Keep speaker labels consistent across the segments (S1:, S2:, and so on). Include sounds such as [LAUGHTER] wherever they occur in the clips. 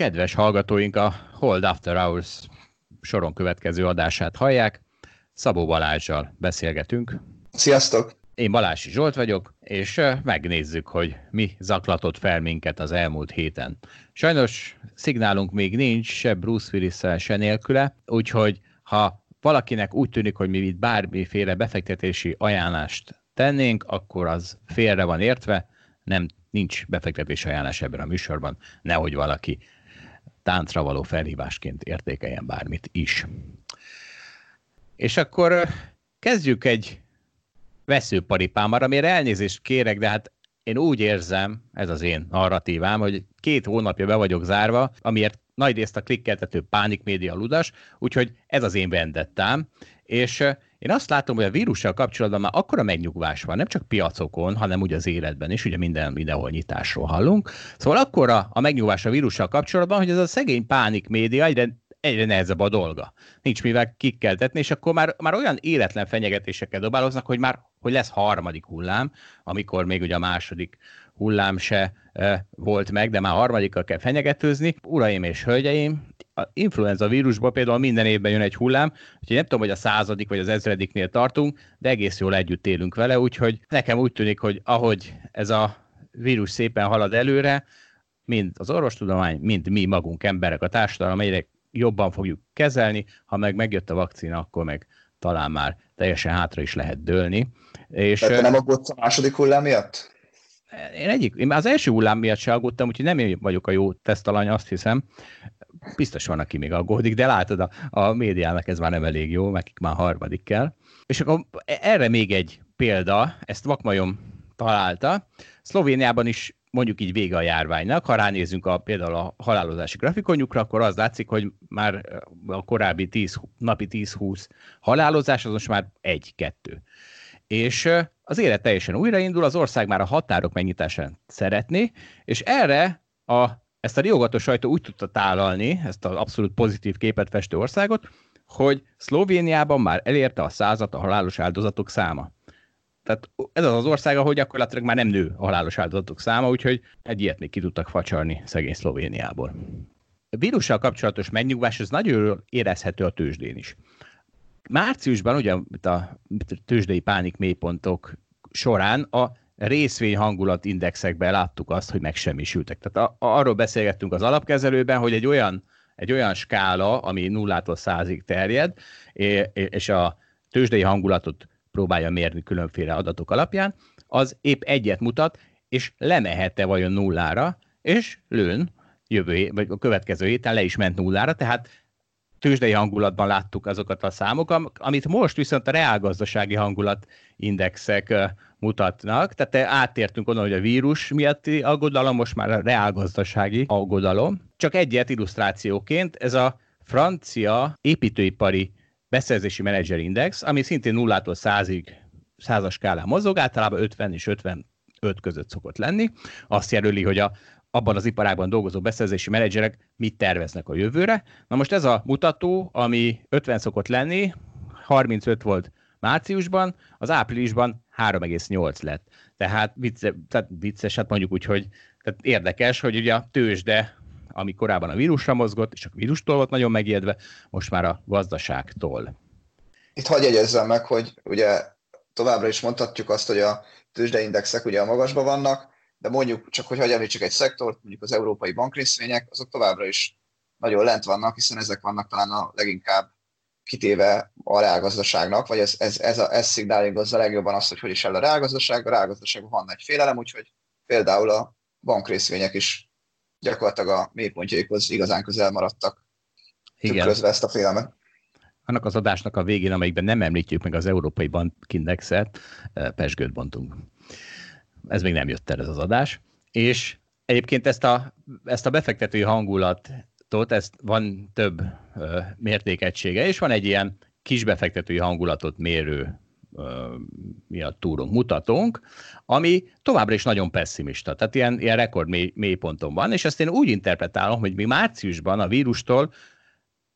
S1: Kedves hallgatóink, a Hold After Hours soron következő adását hallják. Szabó Balázsjal beszélgetünk.
S2: Sziasztok!
S1: Én Balási Zsolt vagyok, és megnézzük, hogy mi zaklatott fel minket az elmúlt héten. Sajnos szignálunk még nincs, se Bruce willis se nélküle, úgyhogy ha valakinek úgy tűnik, hogy mi itt bármiféle befektetési ajánlást tennénk, akkor az félre van értve, nem nincs befektetési ajánlás ebben a műsorban, nehogy valaki táncra való felhívásként értékeljen bármit is. És akkor kezdjük egy veszőparipámmal, amire elnézést kérek, de hát én úgy érzem, ez az én narratívám, hogy két hónapja be vagyok zárva, amiért nagy részt a klikkeltető pánikmédia ludas, úgyhogy ez az én vendettám, és én azt látom, hogy a vírussal kapcsolatban már akkora megnyugvás van, nem csak piacokon, hanem úgy az életben is, ugye minden mindenhol nyitásról hallunk. Szóval akkora a megnyugvás a vírussal kapcsolatban, hogy ez a szegény pánik média egyre, egyre nehezebb a dolga. Nincs mivel kikkeltetni, és akkor már, már olyan életlen fenyegetésekkel dobáloznak, hogy már hogy lesz harmadik hullám, amikor még ugye a második hullám se e, volt meg, de már harmadikkal kell fenyegetőzni. Uraim és hölgyeim, a influenza vírusból például minden évben jön egy hullám, úgyhogy nem tudom, hogy a századik vagy az ezrediknél tartunk, de egész jól együtt élünk vele, úgyhogy nekem úgy tűnik, hogy ahogy ez a vírus szépen halad előre, mind az orvostudomány, mind mi magunk emberek, a társadalom egyre jobban fogjuk kezelni, ha meg megjött a vakcina, akkor meg talán már teljesen hátra is lehet dőlni.
S2: És, Tehát te nem aggódsz a második hullám miatt?
S1: Én egyik, én az első hullám miatt se aggódtam, úgyhogy nem én vagyok a jó tesztalany, azt hiszem. Biztos van, aki még aggódik, de látod, a, a médiának ez már nem elég jó, nekik már harmadik kell. És akkor erre még egy példa, ezt Vakmajom találta. Szlovéniában is mondjuk így vége a járványnak. Ha ránézünk a, például a halálozási grafikonjukra, akkor az látszik, hogy már a korábbi 10, napi 10-20 halálozás az most már 1-2. És az élet teljesen újraindul, az ország már a határok megnyitásán szeretné, és erre a, ezt a riogató sajtó úgy tudta tálalni, ezt az abszolút pozitív képet festő országot, hogy Szlovéniában már elérte a százat a halálos áldozatok száma. Tehát ez az az ország, ahol gyakorlatilag már nem nő a halálos áldozatok száma, úgyhogy egy ilyet még ki tudtak facsarni szegény Szlovéniából. A vírussal kapcsolatos megnyugvás, ez nagyon érezhető a tőzsdén is. Márciusban ugye a tőzsdei pánik mélypontok során a részvény hangulat indexekben láttuk azt, hogy megsemmisültek. Tehát a, arról beszélgettünk az alapkezelőben, hogy egy olyan, egy olyan skála, ami nullától százig terjed, és a tőzsdei hangulatot próbálja mérni különféle adatok alapján, az épp egyet mutat, és lemehet-e vajon nullára, és lőn, jövő, vagy a következő héten le is ment nullára, tehát tőzsdei hangulatban láttuk azokat a számokat, amit most viszont a reálgazdasági hangulatindexek mutatnak, tehát átértünk onnan, hogy a vírus miatti aggodalom, most már a reálgazdasági aggodalom. Csak egyet illusztrációként, ez a francia építőipari beszerzési menedzserindex, ami szintén nullától százig százas skálán mozog, általában 50 és 55 között szokott lenni. Azt jelöli, hogy a, abban az iparágban dolgozó beszerzési menedzserek mit terveznek a jövőre. Na most ez a mutató, ami 50 szokott lenni, 35 volt márciusban, az áprilisban 3,8 lett. Tehát, vicce, tehát vicces, hát mondjuk úgy, hogy tehát érdekes, hogy ugye a tőzsde ami korábban a vírusra mozgott, és a vírustól volt nagyon megijedve, most már a gazdaságtól.
S2: Itt hagyj jegyezzem meg, hogy ugye továbbra is mondhatjuk azt, hogy a tőzsdeindexek ugye a magasban vannak, de mondjuk csak, hogy hagyj említsük egy szektort, mondjuk az európai bankrészvények, azok továbbra is nagyon lent vannak, hiszen ezek vannak talán a leginkább kitéve a reálgazdaságnak, vagy ez, ez, ez, a, ez szignálingozza legjobban azt, hogy hogy is el a reálgazdaság. A reálgazdaságban van egy félelem, úgyhogy például a bankrészvények is gyakorlatilag a mélypontjaikhoz igazán közel maradtak, Igen. tükrözve ezt a félelmet.
S1: Annak az adásnak a végén, amelyikben nem említjük meg az Európai Bankindexet, eh, pesgőt bontunk. Ez még nem jött el ez az adás. És egyébként ezt a, ezt a befektetői hangulatot, ezt van több ö, mértékegysége, és van egy ilyen kis befektetői hangulatot mérő mi a túrunk, mutatónk, ami továbbra is nagyon pessimista, tehát ilyen, ilyen rekord mély, mély ponton van, és ezt én úgy interpretálom, hogy mi márciusban a vírustól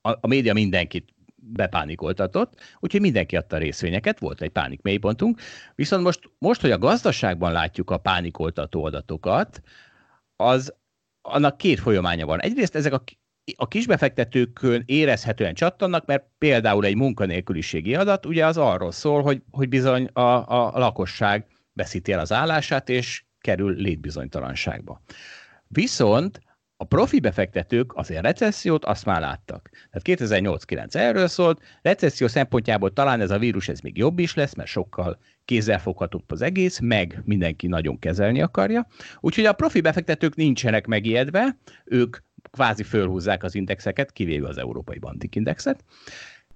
S1: a, a média mindenkit bepánikoltatott, úgyhogy mindenki adta részvényeket, volt egy pánik mélypontunk, viszont most, most, hogy a gazdaságban látjuk a pánikoltató adatokat, az annak két folyamánya van. Egyrészt ezek a, a kisbefektetőkön érezhetően csattannak, mert például egy munkanélküliségi adat ugye az arról szól, hogy, hogy bizony a, a lakosság veszíti el az állását, és kerül létbizonytalanságba. Viszont a profi befektetők azért recessziót azt már láttak. Tehát 2008-9 erről szólt, recesszió szempontjából talán ez a vírus ez még jobb is lesz, mert sokkal kézzelfoghatóbb az egész, meg mindenki nagyon kezelni akarja. Úgyhogy a profi befektetők nincsenek megijedve, ők kvázi fölhúzzák az indexeket, kivéve az Európai Bandik Indexet.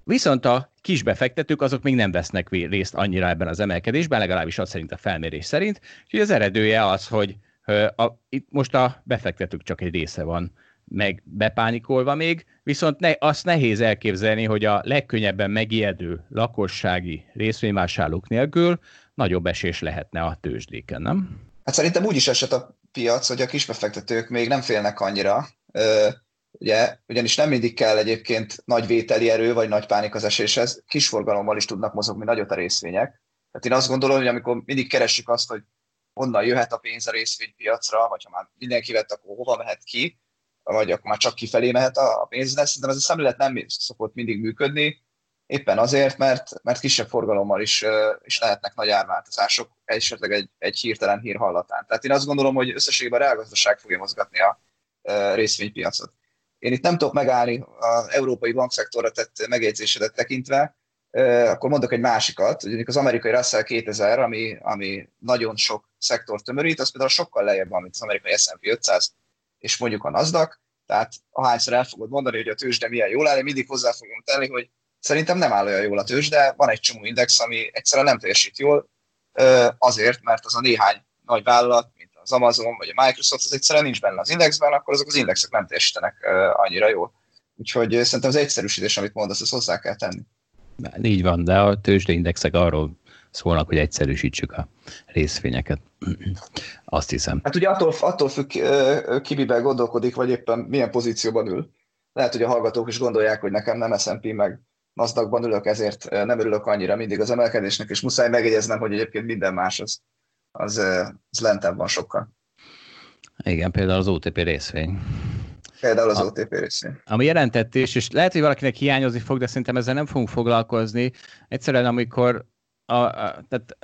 S1: Viszont a kis befektetők azok még nem vesznek részt annyira ebben az emelkedésben, legalábbis az szerint a felmérés szerint. Úgyhogy az eredője az, hogy a, itt most a befektetők csak egy része van meg bepánikolva még, viszont ne, azt nehéz elképzelni, hogy a legkönnyebben megijedő lakossági részvényvásárlók nélkül nagyobb esés lehetne a tőzsdéken, nem?
S2: Hát szerintem úgy is esett a piac, hogy a kisbefektetők még nem félnek annyira, ugye, ugyanis nem mindig kell egyébként nagy vételi erő, vagy nagy pánik az eséshez, kisforgalommal is tudnak mozogni nagyot a részvények. Tehát én azt gondolom, hogy amikor mindig keressük azt, hogy honnan jöhet a pénz a részvénypiacra, vagy ha már mindenki vett, akkor hova mehet ki, vagy akkor már csak kifelé mehet a pénz, de szerintem ez a szemlélet nem szokott mindig működni, éppen azért, mert, mert kisebb forgalommal is, is lehetnek nagy árváltozások, esetleg egy, egy hirtelen hír hallatán. Tehát én azt gondolom, hogy összességében a reálgazdaság fogja mozgatni a részvénypiacot. Én itt nem tudok megállni az európai bankszektorra tett megjegyzésedet tekintve, akkor mondok egy másikat, hogy az amerikai Russell 2000, ami, ami nagyon sok szektor tömörít, az például sokkal lejjebb van, mint az amerikai S&P 500, és mondjuk a Nasdaq, tehát ahányszor el fogod mondani, hogy a tőzsde milyen jól áll, én mindig hozzá fogom tenni, hogy szerintem nem áll olyan jól a tőzsde, van egy csomó index, ami egyszerűen nem teljesít jól, azért, mert az a néhány nagy vállalat, mint az Amazon vagy a Microsoft, az egyszerűen nincs benne az indexben, akkor azok az indexek nem teljesítenek annyira jól. Úgyhogy szerintem az egyszerűsítés, amit mondasz, azt hozzá kell tenni.
S1: Így van, de a tőzsdeindexek arról szólnak, hogy egyszerűsítsük a részvényeket. [CLEARS THROAT] Azt hiszem.
S2: Hát ugye attól, attól függ, ki miben gondolkodik, vagy éppen milyen pozícióban ül. Lehet, hogy a hallgatók is gondolják, hogy nekem nem S&P meg nasdaq ülök, ezért nem örülök annyira mindig az emelkedésnek, és muszáj megjegyeznem, hogy egyébként minden más az, az, az lentebb van sokkal.
S1: Igen, például az OTP részvény.
S2: Például az a, OTP részén.
S1: Ami jelentettés, és lehet, hogy valakinek hiányozni fog, de szerintem ezzel nem fogunk foglalkozni. Egyszerűen, amikor a, a, tehát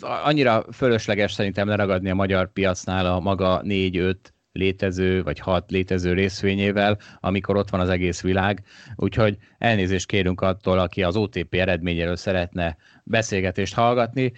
S1: a, annyira fölösleges szerintem leragadni a magyar piacnál a maga négy-öt létező, vagy hat létező részvényével, amikor ott van az egész világ. Úgyhogy elnézést kérünk attól, aki az OTP eredményéről szeretne beszélgetést hallgatni.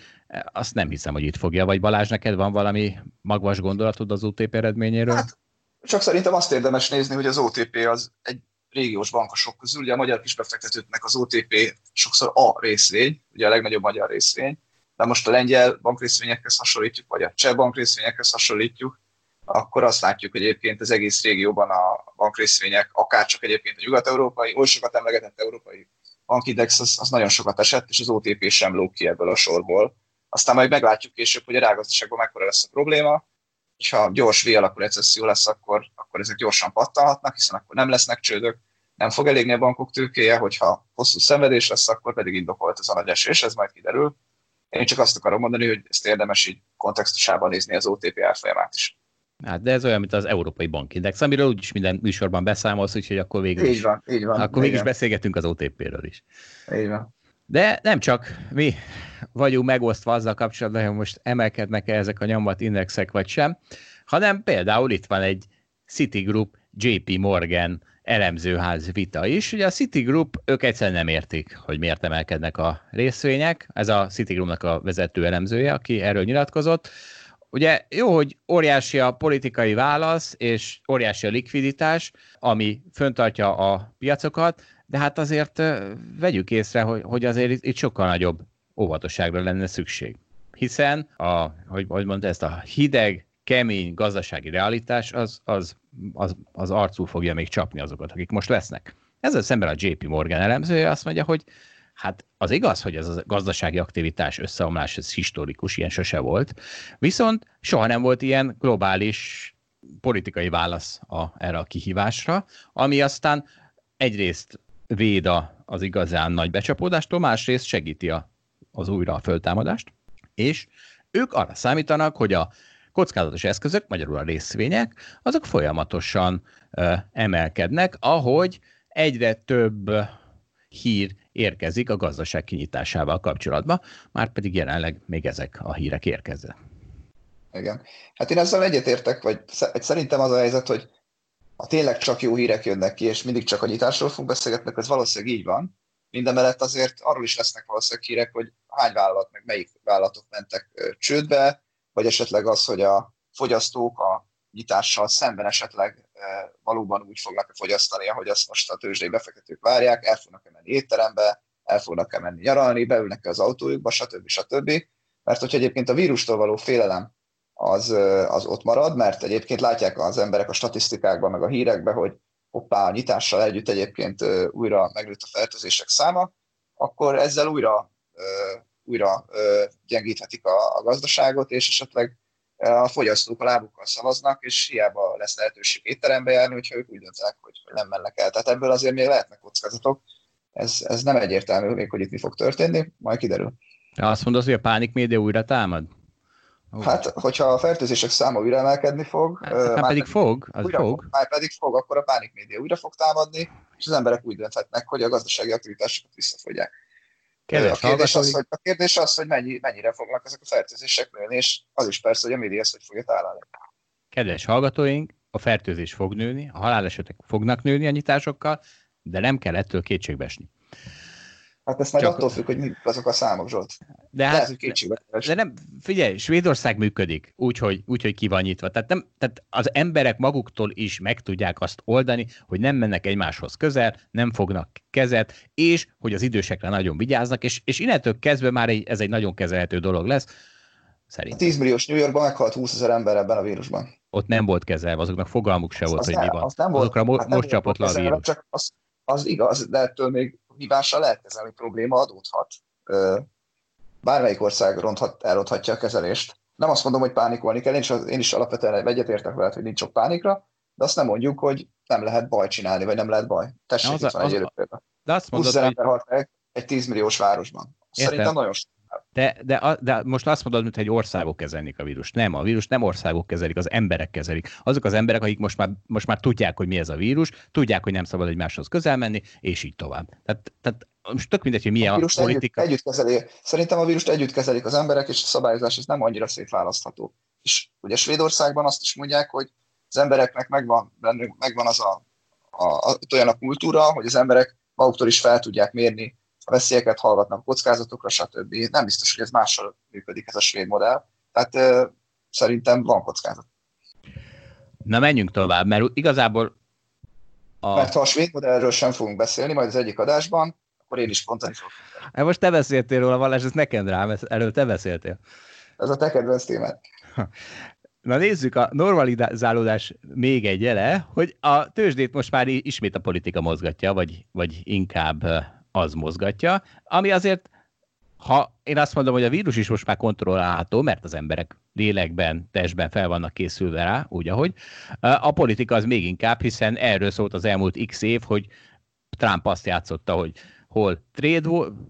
S1: Azt nem hiszem, hogy itt fogja. Vagy Balázs, neked van valami magvas gondolatod az OTP eredményéről? Hát
S2: csak szerintem azt érdemes nézni, hogy az OTP az egy régiós bankosok közül, ugye a magyar kisbefektetőknek az OTP sokszor a részvény, ugye a legnagyobb magyar részvény, de most a lengyel bankrészvényekhez hasonlítjuk, vagy a cseh bankrészvényekhez hasonlítjuk, akkor azt látjuk, hogy egyébként az egész régióban a bankrészvények, akár csak egyébként a nyugat-európai, oly sokat emlegetett európai bankindex, az, az nagyon sokat esett, és az OTP sem lóg ki ebből a sorból. Aztán majd meglátjuk később, hogy a rágazdaságban mekkora lesz a probléma, ha gyors V-alakú recesszió lesz, akkor, akkor ezek gyorsan pattanhatnak, hiszen akkor nem lesznek csődök, nem fog elégni a bankok tőkéje, hogyha hosszú szenvedés lesz, akkor pedig indokolt az a nagy esés, ez majd kiderül. Én csak azt akarom mondani, hogy ezt érdemes így kontextusában nézni az OTP árfolyamát is.
S1: Hát, de ez olyan, mint az Európai Bankindex, amiről úgyis minden műsorban beszámolsz, úgyhogy akkor végül
S2: így van, így van.
S1: Akkor mégis beszélgetünk az OTP-ről is.
S2: Így van.
S1: De nem csak mi vagyunk megosztva azzal kapcsolatban, hogy most emelkednek-e ezek a nyomvat indexek vagy sem, hanem például itt van egy Citigroup JP Morgan elemzőház vita is. Ugye a Citigroup, ők egyszerűen nem értik, hogy miért emelkednek a részvények. Ez a Citigroupnak a vezető elemzője, aki erről nyilatkozott. Ugye jó, hogy óriási a politikai válasz, és óriási a likviditás, ami föntartja a piacokat, de hát azért vegyük észre, hogy, hogy azért itt sokkal nagyobb óvatosságra lenne szükség. Hiszen, a, hogy, hogy mondta, ezt a hideg, kemény gazdasági realitás az, az, az, az arcú fogja még csapni azokat, akik most lesznek. Ezzel szemben a JP Morgan elemzője azt mondja, hogy hát az igaz, hogy ez a gazdasági aktivitás összeomlás, ez historikus, ilyen sose volt, viszont soha nem volt ilyen globális politikai válasz a, erre a kihívásra, ami aztán egyrészt véd az igazán nagy becsapódástól, másrészt segíti a, az újra a föltámadást, és ők arra számítanak, hogy a kockázatos eszközök, magyarul a részvények, azok folyamatosan ö, emelkednek, ahogy egyre több hír érkezik a gazdaság kinyitásával kapcsolatban, már pedig jelenleg még ezek a hírek érkeznek.
S2: Igen. Hát én ezzel egyetértek, vagy szerintem az a helyzet, hogy ha tényleg csak jó hírek jönnek ki, és mindig csak a nyitásról fogunk beszélgetni, ez valószínűleg így van. Mindemellett azért arról is lesznek valószínűleg hírek, hogy hány vállalat, meg melyik vállalatok mentek csődbe, vagy esetleg az, hogy a fogyasztók a nyitással szemben esetleg valóban úgy fognak fogyasztani, ahogy azt most a tőzsdei befektetők várják, el fognak-e menni étterembe, el fognak-e menni nyaralni, beülnek-e az autójukba, stb. stb. Mert hogyha egyébként a vírustól való félelem az, az ott marad, mert egyébként látják az emberek a statisztikákban, meg a hírekben, hogy hoppá, a nyitással együtt egyébként újra megnőtt a fertőzések száma, akkor ezzel újra, újra gyengíthetik a, a gazdaságot, és esetleg a fogyasztók a lábukkal szavaznak, és hiába lesz lehetőség étterembe járni, hogyha ők úgy döntenek, hogy nem mennek el. Tehát ebből azért még lehetnek kockázatok. Ez, ez nem egyértelmű még, hogy itt mi fog történni, majd kiderül.
S1: Azt mondod, hogy a pánik média újra támad?
S2: Hát, hogyha a fertőzések száma újra emelkedni fog,
S1: hát, már pedig, pedig fog, az
S2: újra
S1: fog.
S2: Már pedig fog, akkor a pánik média újra fog támadni, és az emberek úgy dönthetnek, hogy a gazdasági aktivitásokat visszafogják. Kedves a kérdés, az, hogy, a kérdés az, hogy mennyi, mennyire fognak ezek a fertőzések nőni, és az is persze, hogy a média ezt hogy fogja találni.
S1: Kedves hallgatóink, a fertőzés fog nőni, a halálesetek fognak nőni a nyitásokkal, de nem kell ettől kétségbeesni.
S2: Hát ezt majd Csak... attól függ, hogy mi azok a számok, Zsolt.
S1: De, hát, Lehet, de nem, figyelj, Svédország működik úgy, hogy, úgy, hogy ki van nyitva. Tehát, nem, tehát az emberek maguktól is meg tudják azt oldani, hogy nem mennek egymáshoz közel, nem fognak kezet, és hogy az idősekre nagyon vigyáznak, és, és innentől kezdve már egy, ez egy nagyon kezelhető dolog lesz.
S2: Szerintem. 10 milliós New Yorkban meghalt 20 ezer ember ebben a vírusban.
S1: Ott nem volt kezelve, azoknak fogalmuk se az volt, az hogy ne, mi van. Az nem volt, Azokra mo- hát most csapott le a vírus.
S2: Csak az, az igaz, de ettől még hibással lehet kezelni, probléma adódhat. Bármelyik ország ronthat, elronthatja a kezelést. Nem azt mondom, hogy pánikolni kell, én is, én is alapvetően egyetértek veled, hogy nincs sok pánikra, de azt nem mondjuk, hogy nem lehet baj csinálni, vagy nem lehet baj. Tessék, itt van egy élő példa. De azt mondod, 20 hogy... halt meg egy 10 milliós városban. Értem. Szerintem nagyon
S1: de, de, de most azt mondod, mintha egy országok kezelnék a vírus. Nem, a vírus nem országok kezelik, az emberek kezelik. Azok az emberek, akik most már, most már tudják, hogy mi ez a vírus, tudják, hogy nem szabad egymáshoz közel menni, és így tovább. Tehát, tehát most tök mindegy, hogy milyen a, a politika.
S2: Együtt, együtt kezeli. Szerintem a vírust együtt kezelik az emberek, és a szabályozás ez nem annyira szétválasztható. És ugye Svédországban azt is mondják, hogy az embereknek megvan, bennük megvan az a, a, a, olyan a kultúra, hogy az emberek maguktól is fel tudják mérni veszélyeket hallgatnak, kockázatokra, stb. Nem biztos, hogy ez mással működik ez a svéd modell. Tehát szerintem van kockázat.
S1: Na menjünk tovább, mert igazából
S2: a... Mert ha a svéd modellről sem fogunk beszélni, majd az egyik adásban, akkor én is pontani fogok.
S1: Hát most te beszéltél róla, Valás, ez neked rám, előtt te beszéltél.
S2: Ez a te kedvenc témát.
S1: Na nézzük, a normalizálódás még egy jele, hogy a tőzsdét most már ismét a politika mozgatja, vagy, vagy inkább az mozgatja, ami azért, ha én azt mondom, hogy a vírus is most már kontrollálható, mert az emberek lélekben, testben fel vannak készülve rá, úgy ahogy, a politika az még inkább, hiszen erről szólt az elmúlt x év, hogy Trump azt játszotta, hogy hol trade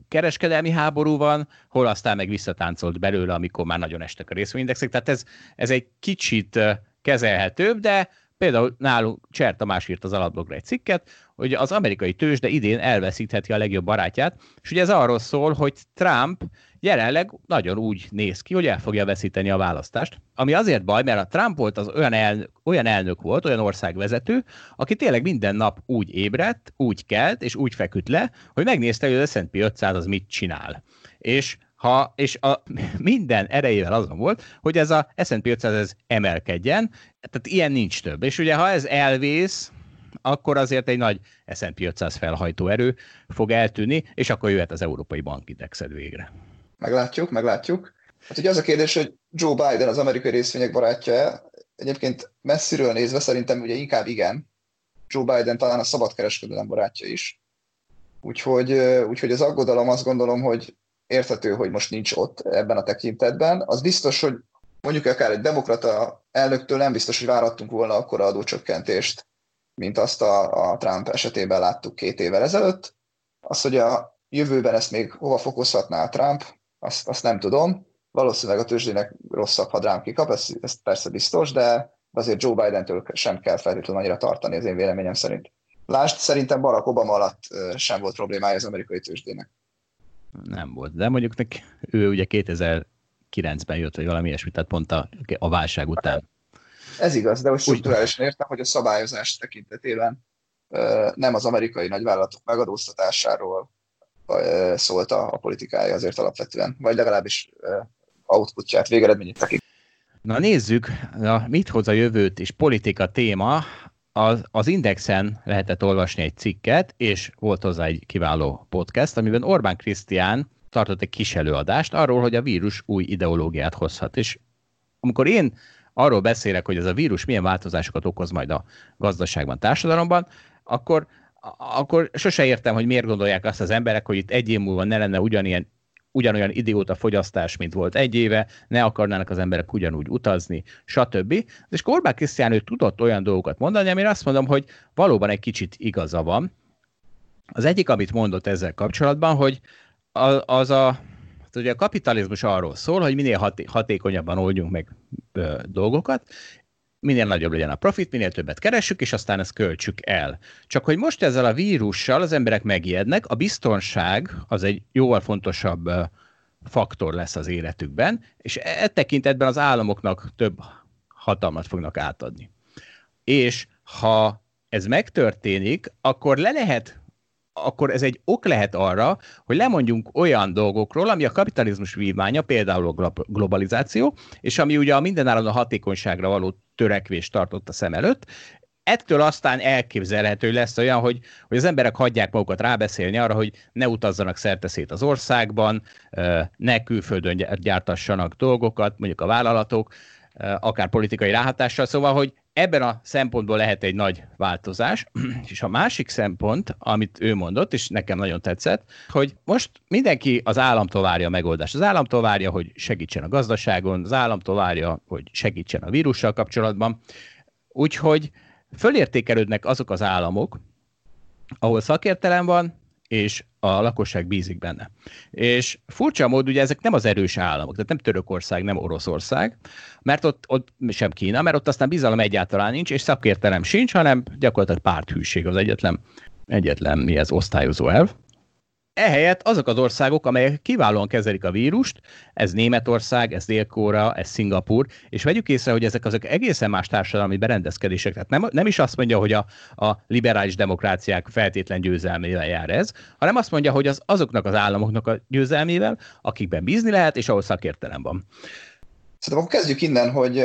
S1: kereskedelmi háború van, hol aztán meg visszatáncolt belőle, amikor már nagyon estek a részvényindexek. Tehát ez, ez egy kicsit kezelhetőbb, de például nálunk Cser Tamás írt az alapblogra egy cikket, hogy az amerikai tőzsde idén elveszítheti a legjobb barátját, és ugye ez arról szól, hogy Trump jelenleg nagyon úgy néz ki, hogy el fogja veszíteni a választást, ami azért baj, mert a Trump volt az olyan, elnök, olyan elnök volt, olyan országvezető, aki tényleg minden nap úgy ébredt, úgy kelt, és úgy feküdt le, hogy megnézte, hogy az S&P 500 az mit csinál. És ha, és a, minden erejével azon volt, hogy ez a S&P 500 ez emelkedjen, tehát ilyen nincs több. És ugye ha ez elvész, akkor azért egy nagy S&P 500 felhajtó erő fog eltűnni, és akkor jöhet az Európai Bankindexed végre.
S2: Meglátjuk, meglátjuk. Hát ugye az a kérdés, hogy Joe Biden az amerikai részvények barátja Egyébként messziről nézve szerintem ugye inkább igen. Joe Biden talán a szabadkereskedelem barátja is. Úgyhogy, úgyhogy az aggodalom azt gondolom, hogy érthető, hogy most nincs ott ebben a tekintetben. Az biztos, hogy mondjuk akár egy demokrata elnöktől nem biztos, hogy várhattunk volna akkora adócsökkentést, mint azt a, a Trump esetében láttuk két évvel ezelőtt. Az, hogy a jövőben ezt még hova fokozhatná a Trump, azt, azt nem tudom. valószínűleg a tőzsdének rosszabb, ha rám kikap, ez, ez persze biztos, de azért Joe Biden-től sem kell feltétlenül annyira tartani az én véleményem szerint. Lásd, szerintem Barack Obama alatt sem volt problémája az amerikai tőzsdének.
S1: Nem volt, de mondjuk neki, ő ugye 2009-ben jött, vagy valami ilyesmi, tehát pont a, a válság után.
S2: Ez igaz, de most struktúrálisan értem, hogy a szabályozás tekintetében nem az amerikai nagyvállalatok megadóztatásáról szólt a, a politikája azért alapvetően, vagy legalábbis outputját, végeredményét tekint.
S1: Na nézzük, na, mit hoz a jövőt és politika téma. Az, az Indexen lehetett olvasni egy cikket, és volt hozzá egy kiváló podcast, amiben Orbán Krisztián tartott egy kis előadást arról, hogy a vírus új ideológiát hozhat. És amikor én arról beszélek, hogy ez a vírus milyen változásokat okoz majd a gazdaságban, társadalomban, akkor, akkor sose értem, hogy miért gondolják azt az emberek, hogy itt egy év múlva ne lenne ugyanilyen ugyanolyan idióta fogyasztás, mint volt egy éve, ne akarnának az emberek ugyanúgy utazni, stb. És Korbák Krisztián ő tudott olyan dolgokat mondani, amire azt mondom, hogy valóban egy kicsit igaza van. Az egyik, amit mondott ezzel kapcsolatban, hogy az a, hát ugye a kapitalizmus arról szól, hogy minél haté- hatékonyabban oldjunk meg ö, dolgokat, minél nagyobb legyen a profit, minél többet keressük, és aztán ezt költsük el. Csak hogy most ezzel a vírussal az emberek megijednek, a biztonság az egy jóval fontosabb faktor lesz az életükben, és e, e tekintetben az államoknak több hatalmat fognak átadni. És ha ez megtörténik, akkor le lehet akkor ez egy ok lehet arra, hogy lemondjunk olyan dolgokról, ami a kapitalizmus vívmánya, például a globalizáció, és ami ugye a mindenáron a hatékonyságra való törekvést tartott a szem előtt, ettől aztán elképzelhető lesz olyan, hogy, hogy az emberek hagyják magukat rábeszélni arra, hogy ne utazzanak szerteszét az országban, ne külföldön gyártassanak dolgokat, mondjuk a vállalatok, akár politikai ráhatással, szóval, hogy ebben a szempontból lehet egy nagy változás, [CLEARS THROAT] és a másik szempont, amit ő mondott, és nekem nagyon tetszett, hogy most mindenki az államtól várja a megoldást. Az államtól várja, hogy segítsen a gazdaságon, az államtól várja, hogy segítsen a vírussal kapcsolatban. Úgyhogy fölértékelődnek azok az államok, ahol szakértelem van, és a lakosság bízik benne. És furcsa mód, ugye ezek nem az erős államok, tehát nem Törökország, nem Oroszország, mert ott, ott sem Kína, mert ott aztán bizalom egyáltalán nincs, és szakértelem sincs, hanem gyakorlatilag párthűség az egyetlen, egyetlen mi ez osztályozó elv. Ehelyett azok az országok, amelyek kiválóan kezelik a vírust, ez Németország, ez Dél-Kóra, ez Szingapur, és vegyük észre, hogy ezek azok egészen más társadalmi berendezkedések. Tehát nem, nem is azt mondja, hogy a, a liberális demokráciák feltétlen győzelmével jár ez, hanem azt mondja, hogy az azoknak az államoknak a győzelmével, akikben bízni lehet, és ahol szakértelem van.
S2: Szerintem akkor kezdjük innen, hogy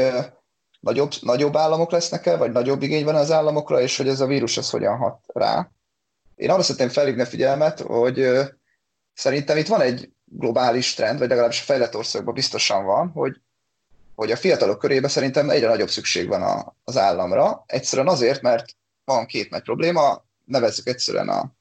S2: nagyobb, nagyobb államok lesznek-e, vagy nagyobb igény van az államokra, és hogy ez a vírus ez hogyan hat rá. Én arra szeretném felhívni a figyelmet, hogy szerintem itt van egy globális trend, vagy legalábbis a fejlett országban biztosan van, hogy, hogy a fiatalok körében szerintem egyre nagyobb szükség van a, az államra. Egyszerűen azért, mert van két nagy probléma, nevezzük egyszerűen a,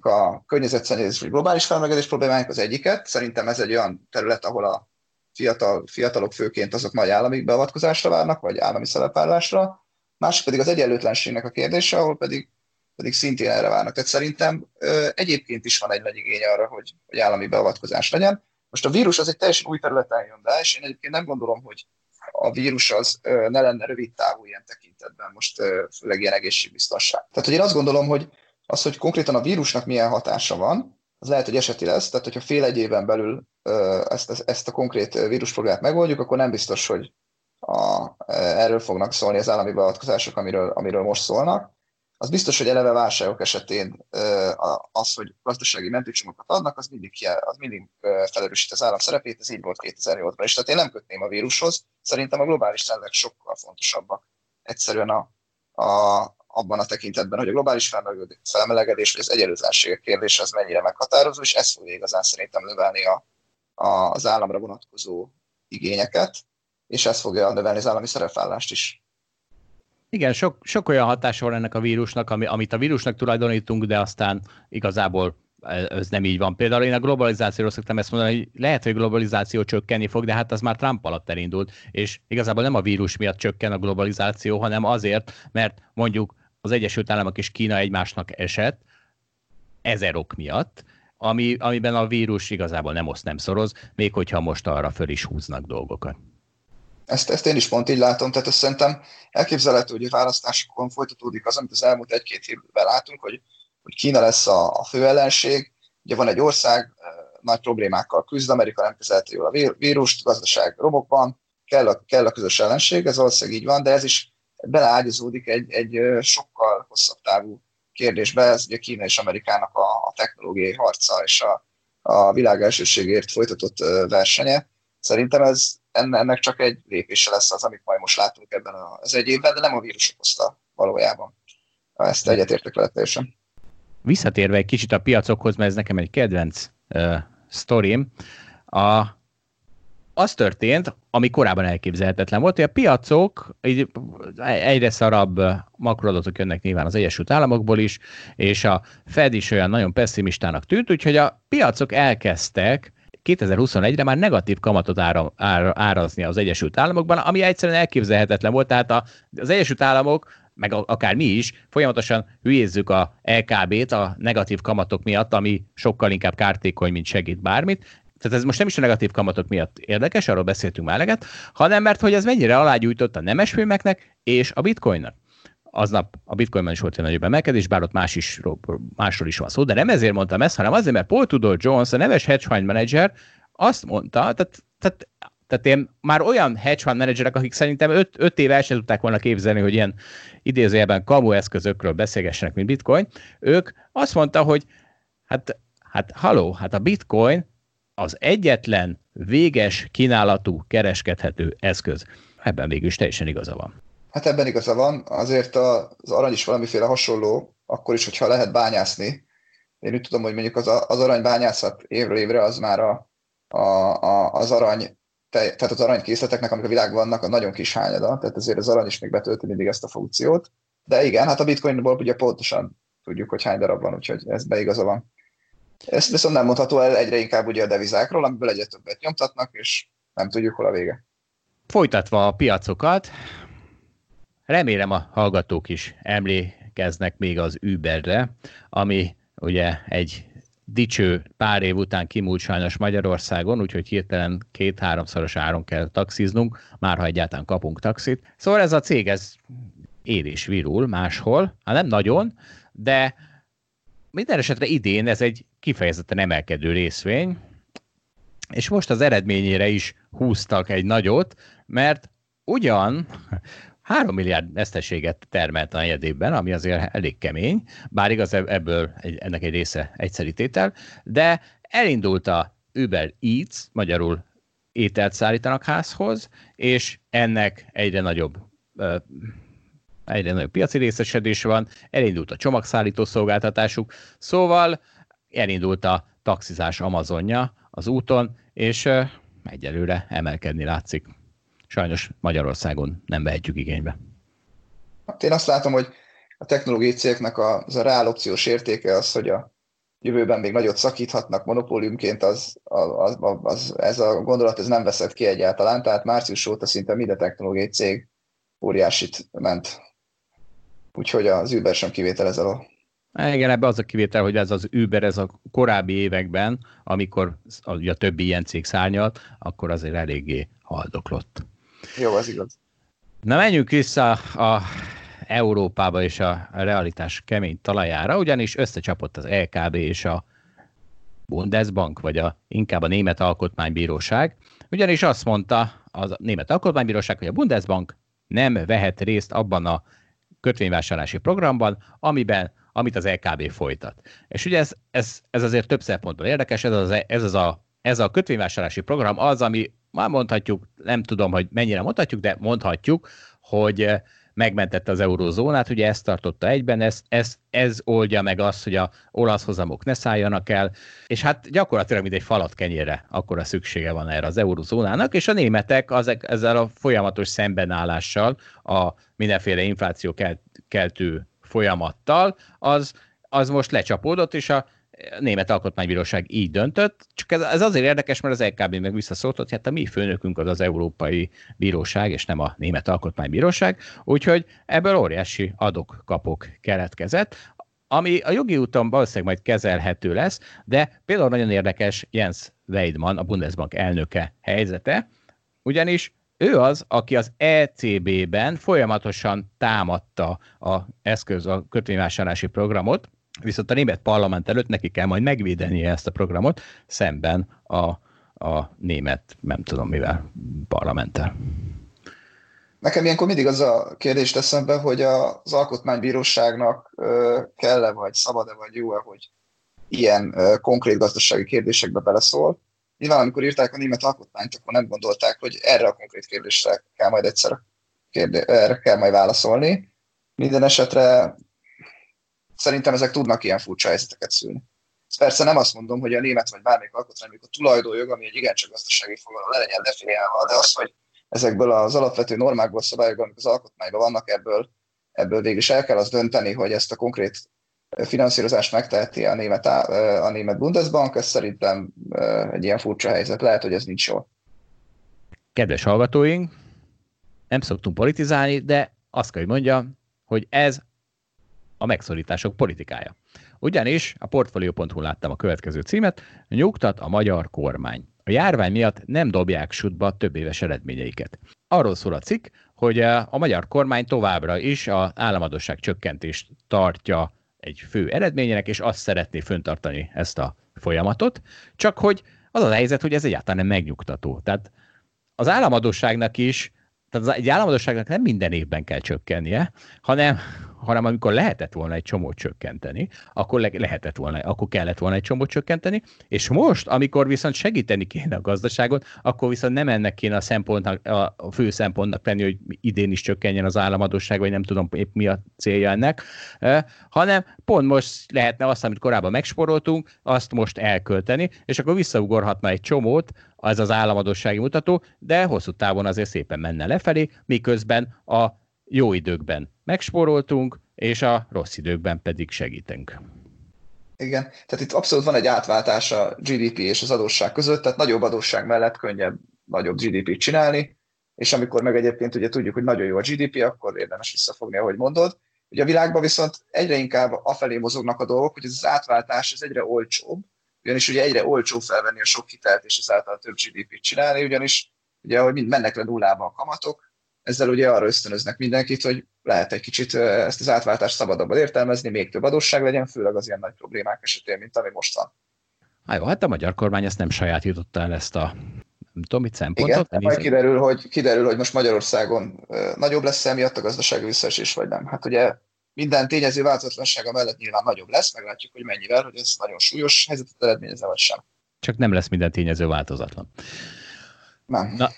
S2: a környezetszennyezés vagy globális felmelegedés problémáink az egyiket. Szerintem ez egy olyan terület, ahol a fiatal, fiatalok főként azok nagy állami beavatkozásra várnak, vagy állami szerepállásra. Másik pedig az egyenlőtlenségnek a kérdése, ahol pedig pedig szintén erre várnak. Tehát szerintem ö, egyébként is van egy nagy igény arra, hogy, hogy állami beavatkozás legyen. Most a vírus az egy teljesen új területen jön be, és én egyébként nem gondolom, hogy a vírus az ö, ne lenne rövid távú ilyen tekintetben, most ö, főleg ilyen egészségbiztonság. Tehát, hogy én azt gondolom, hogy az, hogy konkrétan a vírusnak milyen hatása van, az lehet, hogy eseti lesz, tehát hogyha fél egy éven belül ö, ezt, ezt, a konkrét vírusproblémát megoldjuk, akkor nem biztos, hogy a, erről fognak szólni az állami beavatkozások, amiről, amiről most szólnak az biztos, hogy eleve válságok esetén az, hogy gazdasági mentőcsomagokat adnak, az mindig, az mindig felerősít az állam szerepét, ez így volt 2008-ban is. Tehát én nem kötném a vírushoz, szerintem a globális trendek sokkal fontosabbak. Egyszerűen a, a, abban a tekintetben, hogy a globális felmelegedés vagy az egyenlőtlenségek kérdése az mennyire meghatározó, és ez fogja igazán szerintem növelni a, a, az államra vonatkozó igényeket, és ez fogja növelni az állami szerepvállást is.
S1: Igen, sok, sok olyan hatása van ennek a vírusnak, ami, amit a vírusnak tulajdonítunk, de aztán igazából ez nem így van. Például én a globalizációról szoktam ezt mondani, hogy lehet, hogy globalizáció csökkenni fog, de hát az már Trump alatt elindult, és igazából nem a vírus miatt csökken a globalizáció, hanem azért, mert mondjuk az Egyesült Államok és Kína egymásnak esett, ezer ok miatt, ami, amiben a vírus igazából nem oszt, nem szoroz, még hogyha most arra föl is húznak dolgokat.
S2: Ezt, ezt én is pont így látom, tehát ezt szerintem elképzelhető, hogy a választásokon folytatódik az, amit az elmúlt egy-két évben látunk, hogy, hogy Kína lesz a, a fő ellenség. Ugye van egy ország, nagy problémákkal küzd, Amerika nem kezelte jól a vírust, gazdaság romokban, kell a, kell a közös ellenség, ez valószínűleg így van, de ez is beleágyazódik egy, egy sokkal hosszabb távú kérdésbe, ez ugye Kína és Amerikának a, a technológiai harca és a, a világ elsőségért folytatott versenye. Szerintem ez ennek csak egy lépése lesz az, amit majd most látunk ebben az egy évben, de nem a vírus okozta valójában. Ezt egyetértek vele teljesen.
S1: Visszatérve egy kicsit a piacokhoz, mert ez nekem egy kedvenc uh, sztorim, a az történt, ami korábban elképzelhetetlen volt, hogy a piacok így egyre szarabb makroadatok jönnek nyilván az Egyesült Államokból is, és a Fed is olyan nagyon pessimistának tűnt, úgyhogy a piacok elkezdtek 2021-re már negatív kamatot ára, ára, árazni az Egyesült Államokban, ami egyszerűen elképzelhetetlen volt. Tehát a, az Egyesült Államok meg akár mi is, folyamatosan hülyézzük a LKB-t a negatív kamatok miatt, ami sokkal inkább kártékony, mint segít bármit, tehát ez most nem is a negatív kamatok miatt érdekes, arról beszéltünk már eleget, hanem mert hogy ez mennyire alágyújtott a nemesfilmeknek és a bitcoinnak. Aznap a bitcoinban is volt egy nagyobb emelkedés, bár ott más is, másról is van szó, de nem ezért mondtam ezt, hanem azért, mert Paul Tudor Jones, a neves hedge fund manager azt mondta, tehát, tehát tehát én már olyan hedge fund menedzserek, akik szerintem 5 éve el sem tudták volna képzelni, hogy ilyen idézőjelben kamu eszközökről beszélgessenek, mint bitcoin, ők azt mondta, hogy hát, hát haló, hát a bitcoin az egyetlen véges kínálatú kereskedhető eszköz. Ebben végül is teljesen igaza van.
S2: Hát ebben igaza van, azért az arany is valamiféle hasonló, akkor is, hogyha lehet bányászni. Én úgy tudom, hogy mondjuk az, az aranybányászat évről évre az már a, a, a, az arany tehát az aranykészleteknek, amik a világban vannak, a nagyon kis hányada, tehát ezért az arany is még betölti mindig ezt a funkciót. De igen, hát a bitcoinból ugye pontosan tudjuk, hogy hány darab van, úgyhogy ez beigaza van. Ezt viszont nem mondható el egyre inkább ugye a devizákról, amiből egyre többet nyomtatnak, és nem tudjuk, hol a vége.
S1: Folytatva a piacokat, remélem a hallgatók is emlékeznek még az Uberre, ami ugye egy dicső pár év után kimúlt sajnos Magyarországon, úgyhogy hirtelen két-háromszoros áron kell taxiznunk, már ha egyáltalán kapunk taxit. Szóval ez a cég, ez él és virul máshol, hát nem nagyon, de minden esetre idén ez egy kifejezetten emelkedő részvény, és most az eredményére is húztak egy nagyot, mert ugyan 3 milliárd veszteséget termelt a negyedében, ami azért elég kemény, bár igaz ebből egy, ennek egy része egyszeri tétel, de elindult a Uber Eats, magyarul ételt szállítanak házhoz, és ennek egyre nagyobb egyre nagyobb piaci részesedés van, elindult a csomagszállító szolgáltatásuk, szóval elindult a taxizás Amazonja az úton, és egyelőre emelkedni látszik. Sajnos Magyarországon nem vehetjük igénybe.
S2: Hát én azt látom, hogy a technológiai cégeknek az a reál opciós értéke az, hogy a jövőben még nagyot szakíthatnak monopóliumként, az, az, az, az, ez a gondolat ez nem veszett ki egyáltalán, tehát március óta szinte minden technológiai cég óriásit ment. Úgyhogy az Uber sem kivétel ezzel a
S1: igen, ebbe az a kivétel, hogy ez az Uber, ez a korábbi években, amikor a, a többi ilyen cég szárnyalt, akkor azért eléggé haldoklott.
S2: Jó, az igaz.
S1: Na menjünk vissza a Európába és a realitás kemény talajára, ugyanis összecsapott az LKB és a Bundesbank, vagy a, inkább a Német Alkotmánybíróság, ugyanis azt mondta a Német Alkotmánybíróság, hogy a Bundesbank nem vehet részt abban a kötvényvásárlási programban, amiben amit az LKB folytat. És ugye ez, ez, ez azért több szempontból érdekes, ez az, ez az a, ez a kötvényvásárlási program az, ami már mondhatjuk, nem tudom, hogy mennyire mondhatjuk, de mondhatjuk, hogy megmentette az eurózónát, ugye ezt tartotta egyben, ez, ez, ez oldja meg azt, hogy a olasz hozamok ne szálljanak el, és hát gyakorlatilag mint egy falat kenyére a szüksége van erre az eurózónának, és a németek az, ezzel a folyamatos szembenállással, a mindenféle infláció keltő folyamattal, az, az most lecsapódott, és a Német Alkotmánybíróság így döntött, csak ez, ez azért érdekes, mert az LKB meg visszaszólt, hogy hát a mi főnökünk az az Európai Bíróság, és nem a Német Alkotmánybíróság, úgyhogy ebből óriási adok-kapok keletkezett. ami a jogi úton valószínűleg majd kezelhető lesz, de például nagyon érdekes Jens Weidmann, a Bundesbank elnöke helyzete, ugyanis ő az, aki az ECB-ben folyamatosan támadta a eszköz, a kötvényvásárlási programot, viszont a német parlament előtt neki kell majd megvédenie ezt a programot szemben a, a német, nem tudom mivel, parlamenttel.
S2: Nekem ilyenkor mindig az a kérdés eszembe, hogy az alkotmánybíróságnak kell-e, vagy szabad-e, vagy jó-e, hogy ilyen konkrét gazdasági kérdésekbe beleszól. Nyilván, amikor írták a német alkotmányt, akkor nem gondolták, hogy erre a konkrét kérdésre kell majd egyszer kérdé- erre kell majd válaszolni. Minden esetre szerintem ezek tudnak ilyen furcsa helyzeteket szülni. Ez persze nem azt mondom, hogy a német vagy bármelyik alkotmány, a tulajdonjog, ami egy igencsak gazdasági fogalom, le legyen definiálva, de az, hogy ezekből az alapvető normákból, szabályokból, amik az alkotmányban vannak, ebből, ebből végül is el kell az dönteni, hogy ezt a konkrét finanszírozást megteheti a német, a német Bundesbank, ez szerintem egy ilyen furcsa helyzet. Lehet, hogy ez nincs jó.
S1: Kedves hallgatóink, nem szoktunk politizálni, de azt kell, hogy mondjam, hogy ez a megszorítások politikája. Ugyanis a Portfolio.hu láttam a következő címet, nyugtat a magyar kormány. A járvány miatt nem dobják sútba a több éves eredményeiket. Arról szól a cikk, hogy a magyar kormány továbbra is az államadosság csökkentést tartja egy fő eredményének, és azt szeretné föntartani ezt a folyamatot, csak hogy az a helyzet, hogy ez egyáltalán nem megnyugtató. Tehát az államadóságnak is, tehát egy államadóságnak nem minden évben kell csökkennie, hanem hanem amikor lehetett volna egy csomót csökkenteni, akkor le- lehetett volna, akkor kellett volna egy csomót csökkenteni, és most, amikor viszont segíteni kéne a gazdaságot, akkor viszont nem ennek kéne a szempontnak, a fő szempontnak tenni, hogy idén is csökkenjen az államadóság, vagy nem tudom épp mi a célja ennek, hanem pont most lehetne azt, amit korábban megsporoltunk, azt most elkölteni, és akkor visszaugorhatna egy csomót, az az államadósági mutató, de hosszú távon azért szépen menne lefelé, miközben a jó időkben megspóroltunk, és a rossz időkben pedig segítünk.
S2: Igen, tehát itt abszolút van egy átváltás a GDP és az adósság között, tehát nagyobb adósság mellett könnyebb nagyobb GDP-t csinálni, és amikor meg egyébként ugye tudjuk, hogy nagyon jó a GDP, akkor érdemes visszafogni, ahogy mondod. Ugye a világban viszont egyre inkább afelé mozognak a dolgok, hogy ez az átváltás ez egyre olcsóbb, ugyanis ugye egyre olcsó felvenni a sok hitelt és ezáltal több GDP-t csinálni, ugyanis ugye, hogy mind mennek le nullába a kamatok, ezzel ugye arra ösztönöznek mindenkit, hogy lehet egy kicsit ezt az átváltást szabadabban értelmezni, még több adósság legyen, főleg az ilyen nagy problémák esetén, mint ami most van.
S1: Há, jó, hát a magyar kormány ezt nem sajátította el ezt a nem tudom, mit szempontot.
S2: Igen, majd kiderül hogy, kiderül, hogy most Magyarországon nagyobb lesz emiatt a gazdasági visszaesés, vagy nem. Hát ugye minden tényező változatlansága mellett nyilván nagyobb lesz, meglátjuk, hogy mennyivel, hogy ez nagyon súlyos helyzetet eredményezze, vagy sem.
S1: Csak nem lesz minden tényező változatlan.
S2: Nem.
S1: Na,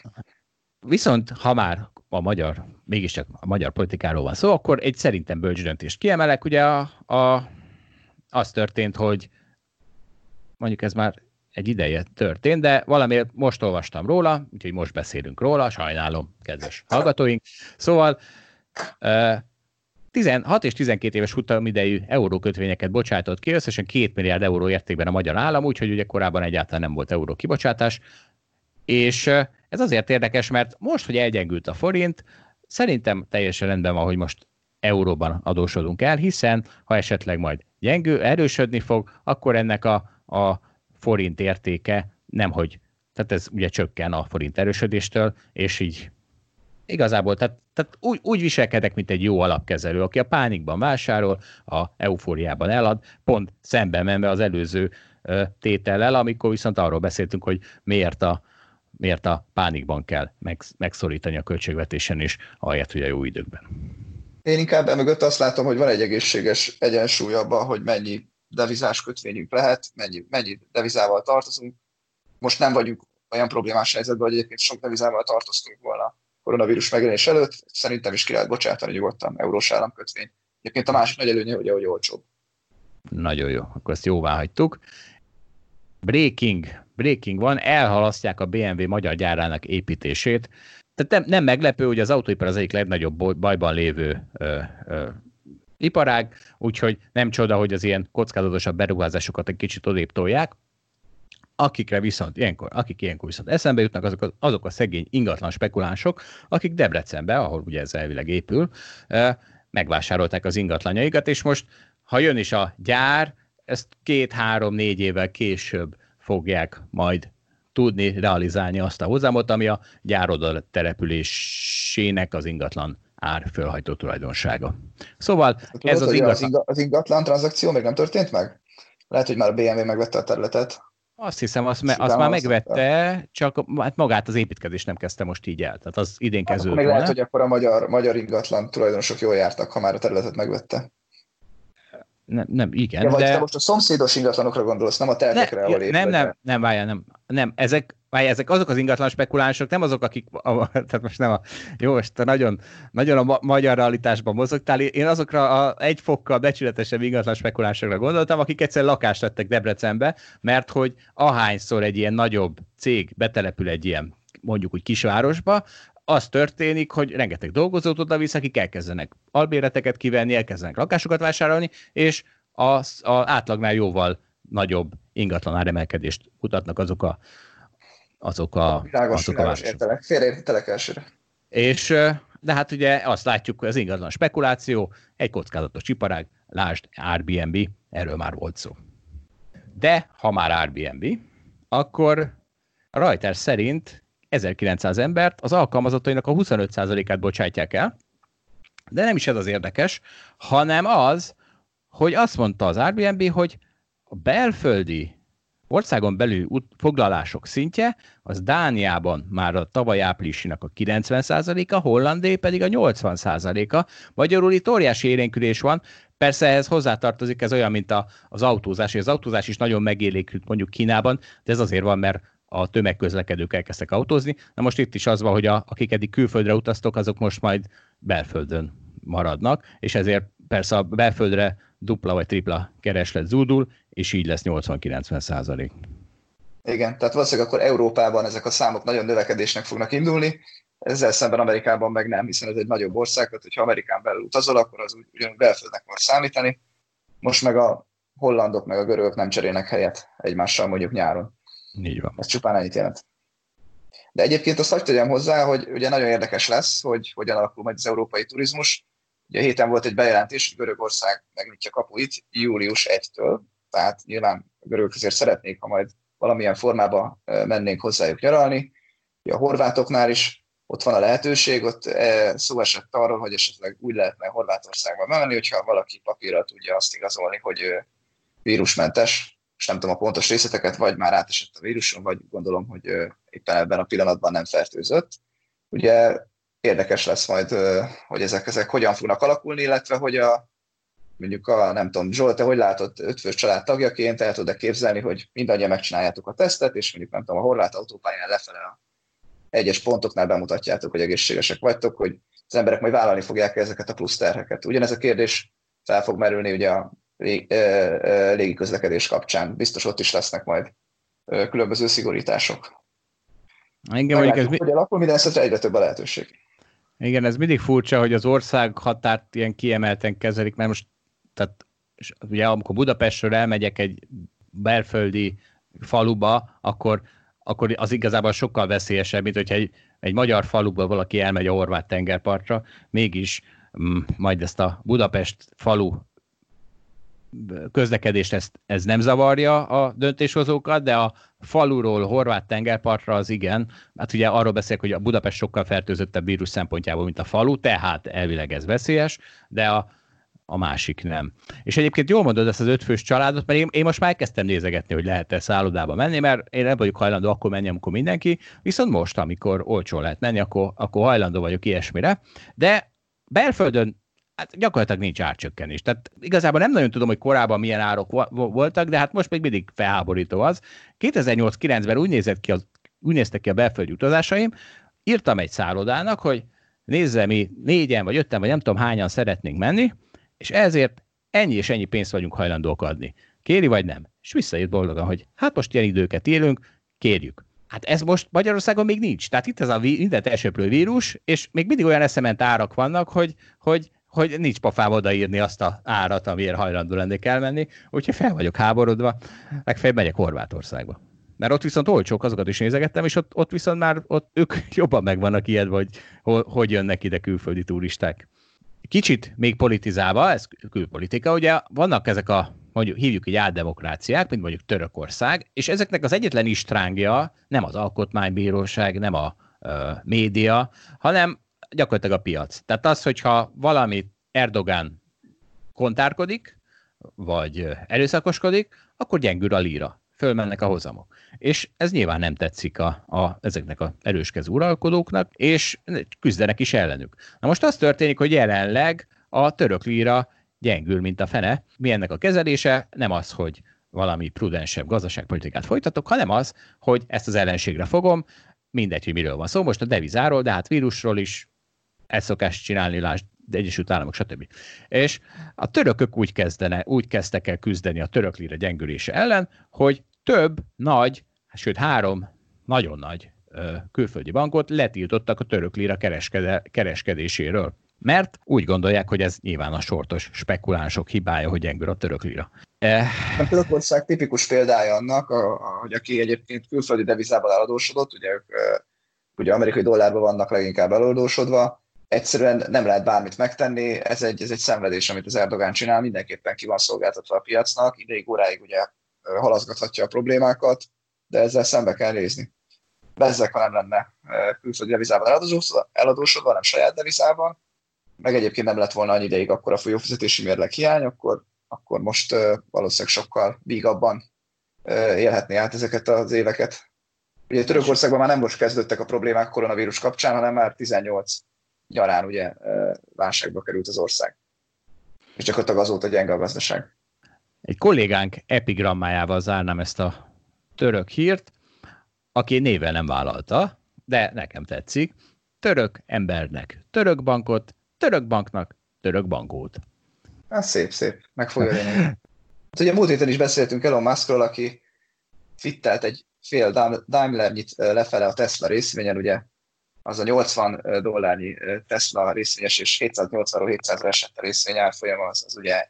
S1: viszont ha már a magyar, mégiscsak a magyar politikáról van szó, akkor egy szerintem bölcs döntést kiemelek. Ugye a, a, az történt, hogy mondjuk ez már egy ideje történt, de valamiért most olvastam róla, úgyhogy most beszélünk róla, sajnálom, kedves hallgatóink. Szóval 16 és 12 éves idejű eurókötvényeket bocsátott ki, összesen 2 milliárd euró értékben a magyar állam, úgyhogy ugye korábban egyáltalán nem volt euró kibocsátás, és ez azért érdekes, mert most, hogy elgyengült a forint, szerintem teljesen rendben van, hogy most euróban adósodunk el, hiszen ha esetleg majd gyengül, erősödni fog, akkor ennek a, a forint értéke nemhogy, tehát ez ugye csökken a forint erősödéstől, és így igazából, tehát, tehát úgy, úgy viselkedek, mint egy jó alapkezelő, aki a pánikban vásárol, a eufóriában elad, pont szemben menve az előző tétellel, amikor viszont arról beszéltünk, hogy miért a, miért a pánikban kell megszorítani a költségvetésen is, ahelyett, hogy a jó időkben.
S2: Én inkább emögött azt látom, hogy van egy egészséges egyensúly abban, hogy mennyi devizás kötvényünk lehet, mennyi, mennyi devizával tartozunk. Most nem vagyunk olyan problémás helyzetben, hogy egyébként sok devizával tartoztunk volna koronavírus megjelenés előtt. Szerintem is ki lehet bocsátani nyugodtan eurós államkötvény. Egyébként a másik nagy előnye, hogy, hogy olcsóbb.
S1: Nagyon jó, akkor ezt jóvá hagytuk. Breaking, breaking van, elhalasztják a BMW magyar gyárának építését. Tehát nem, nem meglepő, hogy az autóipar az egyik legnagyobb bajban lévő ö, ö, iparág, úgyhogy nem csoda, hogy az ilyen kockázatosabb beruházásokat egy kicsit odébb tolják. Akikre viszont ilyenkor, akik ilyenkor viszont eszembe jutnak, azok, azok a szegény ingatlan spekulánsok, akik Debrecenbe, ahol ugye ez elvileg épül, megvásárolták az ingatlanjaikat, és most ha jön is a gyár, ezt két-három-négy évvel később fogják majd tudni realizálni azt a hozamot, ami a gyár oda településének az ingatlan ár fölhajtó tulajdonsága. Szóval
S2: Tudod, ez az ingatlan... Az ingatlan tranzakció még nem történt meg? Lehet, hogy már a BMW megvette a területet.
S1: Azt hiszem, azt, me, azt már megvette, csak hát magát az építkezést nem kezdte most így el. Tehát az idén kezdődött.
S2: Hát még lehet, hogy akkor a magyar, magyar ingatlan tulajdonosok jól jártak, ha már a területet megvette.
S1: Nem, nem igen.
S2: Ja, vagy de... te most a szomszédos ingatlanokra gondolsz, nem a tervekre,
S1: ne, ahol Nem, nem, nem, várjál, nem. Nem, ezek, várjál, ezek azok az ingatlan spekulánsok, nem azok, akik, a, tehát most nem a, jó, most te nagyon, nagyon a ma, magyar realitásban mozogtál, én azokra a egy fokkal becsületesebb ingatlan spekulánsokra gondoltam, akik egyszer lakást vettek Debrecenbe, mert hogy ahányszor egy ilyen nagyobb cég betelepül egy ilyen mondjuk úgy kisvárosba, az történik, hogy rengeteg dolgozót oda visz, akik elkezdenek albéreteket kivenni, elkezdenek lakásokat vásárolni, és az, az átlagnál jóval nagyobb ingatlan áremelkedést mutatnak azok a azok a,
S2: világos, azok világos, a értelek, félreértelek elsőre.
S1: És de hát ugye azt látjuk, hogy az ingatlan spekuláció, egy kockázatos csiparág, lásd Airbnb, erről már volt szó. De ha már Airbnb, akkor a Reuters szerint 1900 embert az alkalmazottainak a 25%-át bocsátják el, de nem is ez az érdekes, hanem az, hogy azt mondta az Airbnb, hogy a belföldi országon belül foglalások szintje, az Dániában már a tavaly áprilisinak a 90%-a, Hollandé pedig a 80%-a. Magyarul itt óriási érénkülés van, Persze ehhez hozzátartozik ez olyan, mint a, az autózás, és az autózás is nagyon megélékült mondjuk Kínában, de ez azért van, mert a tömegközlekedők elkezdtek autózni. Na most itt is az van, hogy a, akik eddig külföldre utaztok, azok most majd belföldön maradnak, és ezért persze a belföldre dupla vagy tripla kereslet zúdul, és így lesz 80-90 százalék.
S2: Igen, tehát valószínűleg akkor Európában ezek a számok nagyon növekedésnek fognak indulni, ezzel szemben Amerikában meg nem, hiszen ez egy nagyobb ország, tehát hogyha Amerikán belül utazol, akkor az ugyanúgy belföldnek van számítani. Most meg a hollandok meg a görögök nem cserélnek helyet egymással mondjuk nyáron.
S1: Így van.
S2: Ez csupán ennyit jelent. De egyébként azt hagyd tegyem hozzá, hogy ugye nagyon érdekes lesz, hogy hogyan alakul majd az európai turizmus. Ugye héten volt egy bejelentés, hogy Görögország megnyitja kapuit július 1-től, tehát nyilván a görögök azért szeretnék, ha majd valamilyen formába mennénk hozzájuk nyaralni. A horvátoknál is ott van a lehetőség, ott szó esett arról, hogy esetleg úgy lehetne Horvátországba menni, hogyha valaki papírral tudja azt igazolni, hogy vírusmentes, és nem tudom a pontos részleteket, vagy már átesett a víruson, vagy gondolom, hogy éppen ebben a pillanatban nem fertőzött. Ugye érdekes lesz majd, hogy ezek, ezek hogyan fognak alakulni, illetve hogy a, mondjuk a, nem tudom, Zsolt, te hogy látod ötfős család tagjaként, el tudod képzelni, hogy mindannyian megcsináljátok a tesztet, és mondjuk nem tudom, a horvát autópályán lefele a egyes pontoknál bemutatjátok, hogy egészségesek vagytok, hogy az emberek majd vállalni fogják ezeket a plusz terheket. Ugyanez a kérdés fel fog merülni ugye a légiközlekedés kapcsán. Biztos ott is lesznek majd különböző szigorítások.
S1: Igen, mondjuk ez
S2: hogy alakul, minden esetre egyre több a lehetőség.
S1: Igen, ez mindig furcsa, hogy az ország határt ilyen kiemelten kezelik, mert most, tehát ugye amikor Budapestről elmegyek egy belföldi faluba, akkor, akkor az igazából sokkal veszélyesebb, mint hogyha egy, egy magyar faluba valaki elmegy a horvát tengerpartra, mégis mm, majd ezt a Budapest falu közlekedést ez, ez nem zavarja a döntéshozókat, de a faluról horvát tengerpartra az igen. Hát ugye arról beszélek, hogy a Budapest sokkal fertőzöttebb vírus szempontjából, mint a falu, tehát elvileg ez veszélyes, de a, a másik nem. És egyébként jól mondod ezt az ötfős családot, mert én, én most már elkezdtem nézegetni, hogy lehet-e szállodába menni, mert én nem vagyok hajlandó akkor menni, amikor mindenki, viszont most, amikor olcsó lehet menni, akkor, akkor hajlandó vagyok ilyesmire. De belföldön hát gyakorlatilag nincs árcsökkenés. Tehát igazából nem nagyon tudom, hogy korábban milyen árok voltak, de hát most még mindig felháborító az. 2008-9-ben úgy nézett ki az, úgy néztek ki a belföldi utazásaim, írtam egy szállodának, hogy nézze, mi négyen, vagy ötten, vagy nem tudom hányan szeretnénk menni, és ezért ennyi és ennyi pénzt vagyunk hajlandók adni. Kéri vagy nem? És visszaírt boldogan, hogy hát most ilyen időket élünk, kérjük. Hát ez most Magyarországon még nincs. Tehát itt ez a mindent elsőprő vírus, és még mindig olyan eszement árak vannak, hogy, hogy hogy nincs pofám odaírni azt a árat, amiért hajlandó lennék elmenni, úgyhogy fel vagyok háborodva, legfeljebb megyek Horvátországba. Mert ott viszont olcsók, azokat is nézegettem, és ott, ott viszont már ott ők [LAUGHS] jobban meg vannak ilyet, hogy hogy jönnek ide külföldi turisták. kicsit még politizálva, ez külpolitika, ugye vannak ezek a mondjuk hívjuk így álldemokráciák, mint mondjuk Törökország, és ezeknek az egyetlen istrángja nem az alkotmánybíróság, nem a ö, média, hanem gyakorlatilag a piac. Tehát az, hogyha valami Erdogán kontárkodik, vagy erőszakoskodik, akkor gyengül a líra, fölmennek a hozamok. És ez nyilván nem tetszik a, a, ezeknek a erőskező uralkodóknak, és küzdenek is ellenük. Na most az történik, hogy jelenleg a török líra gyengül, mint a fene. Mi ennek a kezelése? Nem az, hogy valami prudensebb gazdaságpolitikát folytatok, hanem az, hogy ezt az ellenségre fogom, mindegy, hogy miről van szó, most a devizáról, de hát vírusról is, ezt szokás csinálni, lásd, Egyesült Államok, stb. És a törökök úgy, kezdene, úgy kezdtek el küzdeni a török lira gyengülése ellen, hogy több nagy, sőt három nagyon nagy külföldi bankot letiltottak a török lira kereskedéséről mert úgy gondolják, hogy ez nyilván a sortos spekulánsok hibája, hogy gyengül a török lira.
S2: A Törökország tipikus példája annak, hogy aki egyébként külföldi devizában eladósodott, ugye ők ugye amerikai dollárban vannak leginkább eladósodva, egyszerűen nem lehet bármit megtenni, ez egy, ez egy szenvedés, amit az Erdogán csinál, mindenképpen ki van szolgáltatva a piacnak, ideig óráig ugye halaszgathatja a problémákat, de ezzel szembe kell nézni. Bezzek, ha nem lenne külföldi devizában eladósodva, hanem saját devizában, meg egyébként nem lett volna annyi ideig akkor a folyófizetési mérleg hiány, akkor, akkor most uh, valószínűleg sokkal vígabban uh, élhetné át ezeket az éveket. Ugye Törökországban már nem most kezdődtek a problémák koronavírus kapcsán, hanem már 18 nyarán ugye válságba került az ország. És csak ott azóta gyenge a gazdaság.
S1: Egy kollégánk epigrammájával zárnám ezt a török hírt, aki néven nem vállalta, de nekem tetszik. Török embernek török bankot, török banknak török bankót.
S2: Hát szép, szép. Meg fogja. Hát ugye múlt héten is beszéltünk Elon Muskról, aki fittelt egy fél Daimler-nyit lefele a Tesla részvényen, ugye az a 80 dollárnyi Tesla részvényes és 780 700 esett a részvény árfolyama, az, az ugye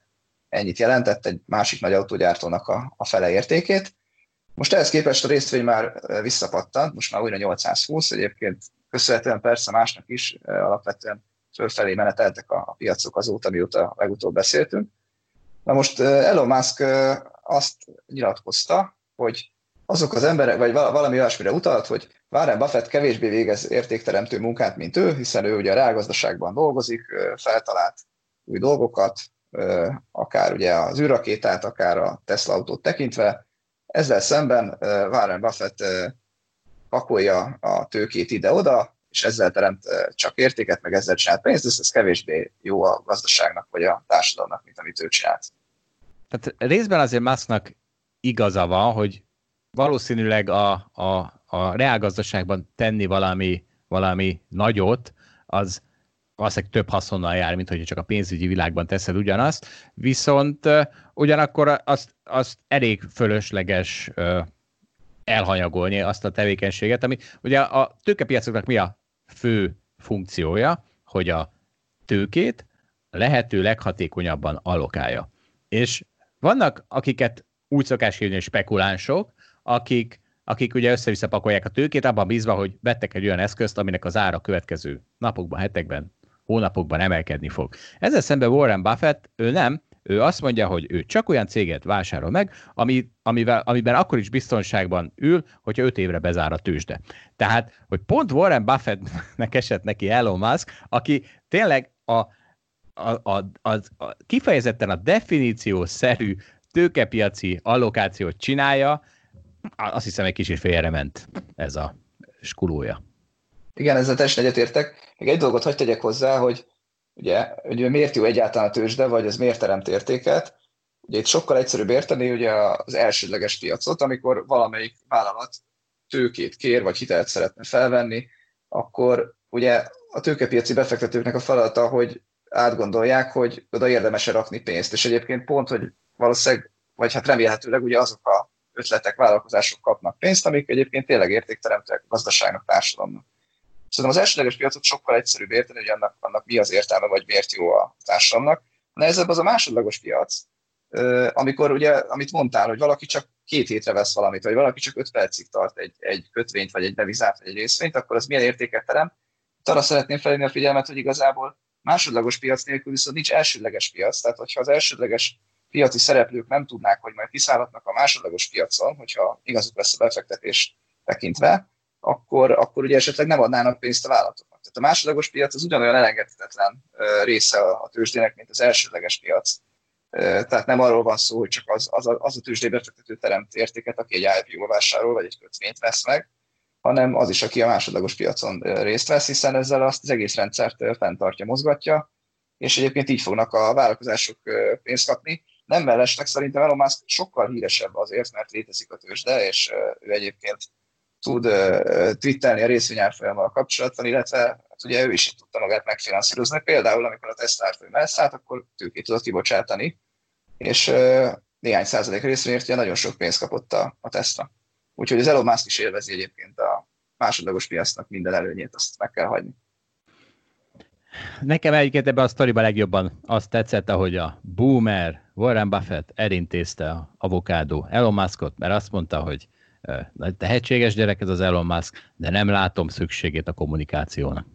S2: ennyit jelentett, egy másik nagy autógyártónak a, a fele értékét. Most ehhez képest a részvény már visszapattant, most már újra 820, egyébként köszönhetően persze másnak is, alapvetően fölfelé meneteltek a, a piacok azóta, mióta legutóbb beszéltünk. Na most Elon Musk azt nyilatkozta, hogy azok az emberek, vagy valami olyasmire utalt, hogy Warren Buffett kevésbé végez értékteremtő munkát, mint ő, hiszen ő ugye a reálgazdaságban dolgozik, feltalált új dolgokat, akár ugye az űrrakétát, akár a Tesla autót tekintve. Ezzel szemben Warren Buffett pakolja a tőkét ide-oda, és ezzel teremt csak értéket, meg ezzel csinált pénzt, ez, ez kevésbé jó a gazdaságnak, vagy a társadalomnak, mint amit ő csinált.
S1: Tehát részben azért Musknak igaza van, hogy valószínűleg a, a, a reálgazdaságban tenni valami, valami nagyot, az valószínűleg több haszonnal jár, mint hogy csak a pénzügyi világban teszed ugyanazt, viszont ugyanakkor azt, azt elég fölösleges elhanyagolni azt a tevékenységet, ami ugye a tőkepiacoknak mi a fő funkciója, hogy a tőkét lehető leghatékonyabban alokálja. És vannak, akiket úgy szokás hívni, spekulánsok, akik, akik ugye össze-vissza pakolják a tőkét, abban bízva, hogy vettek egy olyan eszközt, aminek az ára következő napokban, hetekben, hónapokban emelkedni fog. Ezzel szemben Warren Buffett, ő nem, ő azt mondja, hogy ő csak olyan céget vásárol meg, ami, amivel, amiben akkor is biztonságban ül, hogyha öt évre bezár a tőzsde. Tehát, hogy pont Warren Buffettnek esett neki Elon Musk, aki tényleg a, a, a, a, a kifejezetten a definíciószerű tőkepiaci allokációt csinálja, azt hiszem egy kicsit félrement ez a skulója.
S2: Igen, ezzel teljesen egyetértek. Még egy dolgot hagyd tegyek hozzá, hogy ugye, ugye miért jó egyáltalán a tőzsde, vagy ez miért teremt értéket. Ugye itt sokkal egyszerűbb érteni ugye az elsődleges piacot, amikor valamelyik vállalat tőkét kér, vagy hitelt szeretne felvenni, akkor ugye a tőkepiaci befektetőknek a feladata, hogy átgondolják, hogy oda érdemes rakni pénzt. És egyébként pont, hogy valószínűleg, vagy hát remélhetőleg ugye azok a ötletek, vállalkozások kapnak pénzt, amik egyébként tényleg értékteremtőek a gazdaságnak, társadalomnak. Szerintem az elsődleges piacot sokkal egyszerűbb érteni, hogy annak, annak mi az értelme, vagy miért jó a társadalomnak. Nehezebb az a másodlagos piac, amikor ugye, amit mondtál, hogy valaki csak két hétre vesz valamit, vagy valaki csak öt percig tart egy, egy kötvényt, vagy egy devizát, vagy egy részvényt, akkor az milyen értéket terem. Itt arra szeretném felhívni a figyelmet, hogy igazából Másodlagos piac nélkül viszont nincs elsődleges piac, tehát hogyha az elsődleges piaci szereplők nem tudnák, hogy majd kiszállhatnak a másodlagos piacon, hogyha igazuk lesz a befektetés tekintve, akkor, akkor ugye esetleg nem adnának pénzt a vállalatoknak. Tehát a másodlagos piac az ugyanolyan elengedhetetlen része a tőzsdének, mint az elsődleges piac. Tehát nem arról van szó, hogy csak az, az, a, az a tőzsdé befektető teremt értéket, aki egy IPO vásárol, vagy egy kötvényt vesz meg, hanem az is, aki a másodlagos piacon részt vesz, hiszen ezzel azt az egész rendszert fenntartja, mozgatja, és egyébként így fognak a vállalkozások pénzt kapni. Nem mellesleg szerintem Elon Musk sokkal híresebb azért, mert létezik a tőzsde, és ő egyébként tud twittelni a részvényárfolyammal kapcsolatban, illetve hát ugye ő is itt tudta magát megfinanszírozni. Például, amikor a Tesla árfolyam elszállt, akkor tőkét tudott kibocsátani, és néhány százalék részvényért ugye nagyon sok pénzt kapott a, a Tesla. Úgyhogy az Elon Musk is élvezi egyébként a másodlagos piacnak minden előnyét, azt meg kell hagyni.
S1: Nekem egyiket ebben a sztoriban legjobban azt tetszett, ahogy a boomer Warren Buffett elintézte a avokádó Elon Muskot, mert azt mondta, hogy tehetséges gyerek ez az Elon Musk, de nem látom szükségét a kommunikációnak.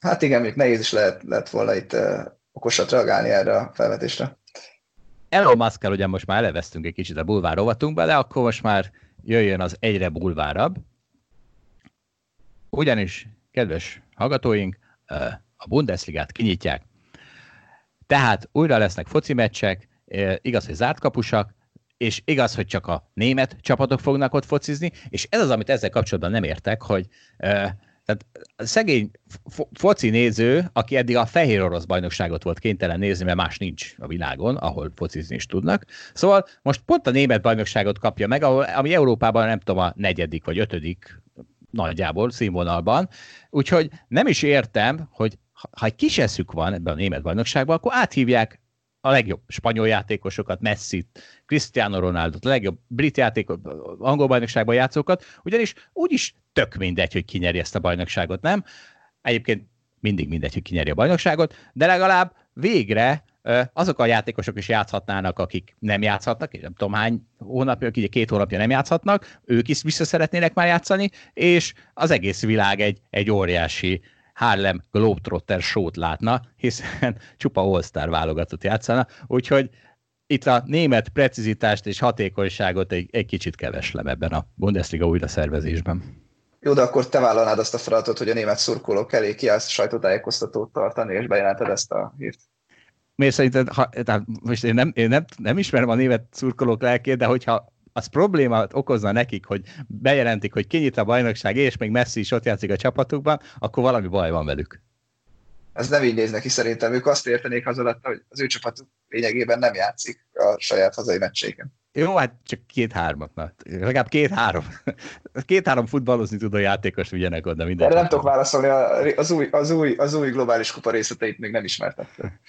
S2: Hát igen, még nehéz is lehet, lehet volna itt uh, okosat reagálni erre a felvetésre.
S1: Elon musk ugye most már elevesztünk egy kicsit a bulvár rovatunkba, de akkor most már jöjjön az egyre bulvárabb. Ugyanis, kedves hallgatóink, a Bundesligát kinyitják. Tehát újra lesznek foci meccsek, igaz, hogy zárt kapusak, és igaz, hogy csak a német csapatok fognak ott focizni, és ez az, amit ezzel kapcsolatban nem értek, hogy tehát a szegény foci néző, aki eddig a fehér orosz bajnokságot volt kénytelen nézni, mert más nincs a világon, ahol focizni is tudnak. Szóval most pont a német bajnokságot kapja meg, ahol, ami Európában nem tudom, a negyedik vagy ötödik nagyjából színvonalban. Úgyhogy nem is értem, hogy ha egy kis eszük van ebben a német bajnokságban, akkor áthívják a legjobb spanyol játékosokat, Messi-t, Cristiano ronaldo a legjobb brit játékot, angol bajnokságban játszókat, ugyanis úgyis tök mindegy, hogy kinyeri ezt a bajnokságot, nem? Egyébként mindig mindegy, hogy kinyeri a bajnokságot, de legalább végre azok a játékosok is játszhatnának, akik nem játszhatnak, és nem tudom hány hónapja, akik két hónapja nem játszhatnak, ők is vissza szeretnének már játszani, és az egész világ egy, egy óriási Harlem Globetrotter sót látna, hiszen [LAUGHS] csupa all válogatott játszana, úgyhogy itt a német precizitást és hatékonyságot egy, egy kicsit keveslem ebben a Bundesliga újra szervezésben.
S2: Jó, de akkor te vállalnád azt a feladatot, hogy a német szurkolók elé kiállsz sajtótájékoztatót tartani, és bejelented ezt a hírt.
S1: Miért szerinted, ha, tehát most én, nem, én nem, nem ismerem a német szurkolók lelkét, de hogyha az problémát okozna nekik, hogy bejelentik, hogy kinyit a bajnokság, és még Messi is ott játszik a csapatukban, akkor valami baj van velük.
S2: Ez nem így néz neki szerintem. Ők azt értenék az alatt, hogy az ő csapatuk lényegében nem játszik a saját hazai meccséken.
S1: Jó, hát csak két-hármat, na. legalább két-három. [LAUGHS] Két-három futballozni tudó játékos vigyenek oda minden.
S2: Erre nem tudok válaszolni, az új, az, új, az új globális kupa részleteit még nem ismertette.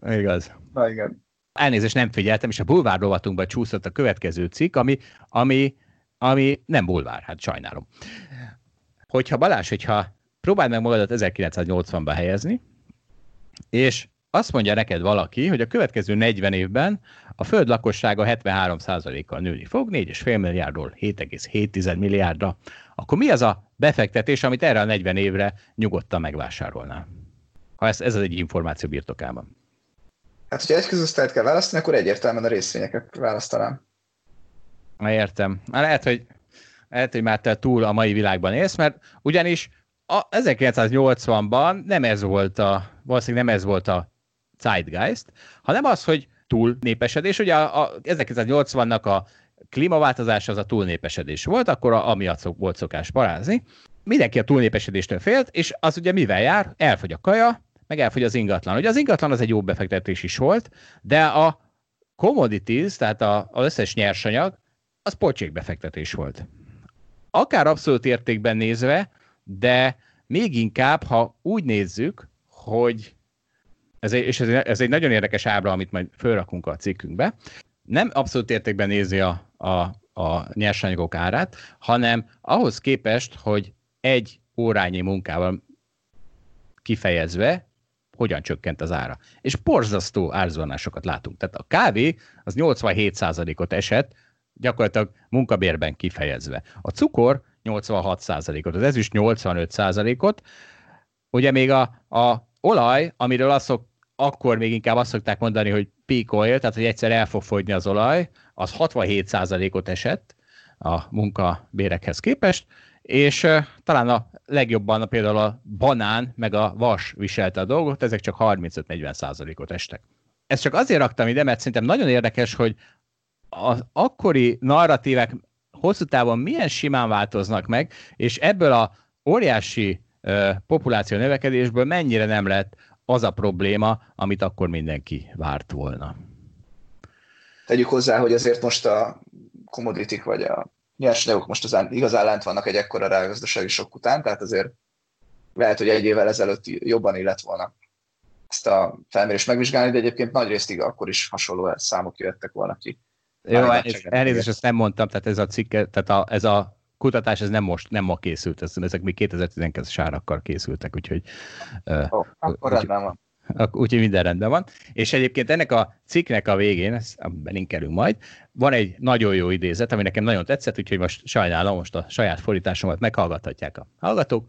S1: Igaz.
S2: Na igen.
S1: Elnézést nem figyeltem, és a bulvár rovatunkba csúszott a következő cikk, ami, ami, ami nem bulvár, hát sajnálom. Hogyha Balázs, hogyha próbáld meg magadat 1980-ba helyezni, és azt mondja neked valaki, hogy a következő 40 évben a föld lakossága 73%-kal nőni fog, 4,5 milliárdról 7,7 milliárdra, akkor mi az a befektetés, amit erre a 40 évre nyugodtan megvásárolnál? Ha ez, ez az egy információ birtokában.
S2: Hát, hogyha egy közösztályt kell választani, akkor egyértelműen a részvényeket választanám.
S1: Értem. Lehet, hogy, lehet, hogy már te túl a mai világban élsz, mert ugyanis a 1980-ban nem ez volt a, valószínűleg nem ez volt a zeitgeist, hanem az, hogy túl népesedés. Ugye a, a 1980-nak a klímaváltozás az a túlnépesedés volt, akkor a, amiatt volt szokás parázni. Mindenki a túlnépesedéstől félt, és az ugye mivel jár? Elfogy a kaja, meg elfogy az ingatlan. Ugye az ingatlan az egy jó befektetés is volt, de a commodities, tehát a, az összes nyersanyag, az befektetés volt. Akár abszolút értékben nézve, de még inkább, ha úgy nézzük, hogy ez egy, és ez, ez egy nagyon érdekes ábra, amit majd felrakunk a cikkünkbe, nem abszolút értékben nézi a, a, a nyersanyagok árát, hanem ahhoz képest, hogy egy órányi munkával kifejezve hogyan csökkent az ára. És borzasztó árzuhanásokat látunk. Tehát a kávé az 87%-ot esett, gyakorlatilag munkabérben kifejezve. A cukor 86%-ot, az ezüst 85%-ot, ugye még a, a olaj, amiről azt szok, akkor még inkább azt szokták mondani, hogy peak oil, tehát hogy egyszer el fog fogyni az olaj, az 67%-ot esett a munkabérekhez képest, és talán a legjobban a, például a banán meg a vas viselte a dolgot, ezek csak 35-40%-ot estek. Ezt csak azért raktam ide, mert szerintem nagyon érdekes, hogy az akkori narratívek hosszú távon milyen simán változnak meg, és ebből a óriási uh, populáció növekedésből mennyire nem lett az a probléma, amit akkor mindenki várt volna.
S2: Tegyük hozzá, hogy azért most a commodity vagy a nyersanyagok most az igazán lent vannak egy ekkora rágazdasági sok után, tehát azért lehet, hogy egy évvel ezelőtt jobban illet volna ezt a felmérést megvizsgálni, de egyébként nagy részt akkor is hasonló számok jöttek volna ki.
S1: Jó, elnézést, elnézést, ezt nem mondtam, tehát ez a cikke, tehát a, ez a kutatás ez nem most, nem ma készült, ez, ezek még 2012-es árakkal készültek, úgyhogy...
S2: Oh, akkor úgy, rendben van.
S1: Úgyhogy minden rendben van. És egyébként ennek a cikknek a végén, ezt belinkelünk majd, van egy nagyon jó idézet, ami nekem nagyon tetszett, úgyhogy most sajnálom, most a saját fordításomat meghallgathatják a hallgatók.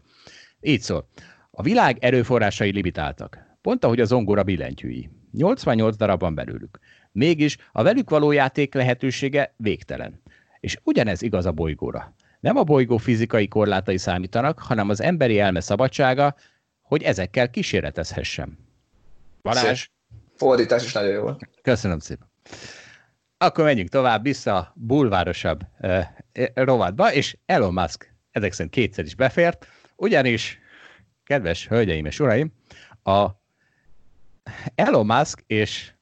S1: Így szól. A világ erőforrásai limitáltak. Pont ahogy a zongora billentyűi. 88 darab van belőlük. Mégis a velük való játék lehetősége végtelen. És ugyanez igaz a bolygóra. Nem a bolygó fizikai korlátai számítanak, hanem az emberi elme szabadsága, hogy ezekkel kísérletezhessem.
S2: Balázs? Szép. Fordítás is nagyon jó volt.
S1: Köszönöm szépen. Akkor menjünk tovább vissza a bulvárosabb eh, rovatba, és Elon Musk ezek szerint kétszer is befért, ugyanis, kedves hölgyeim és uraim, a Elon Musk és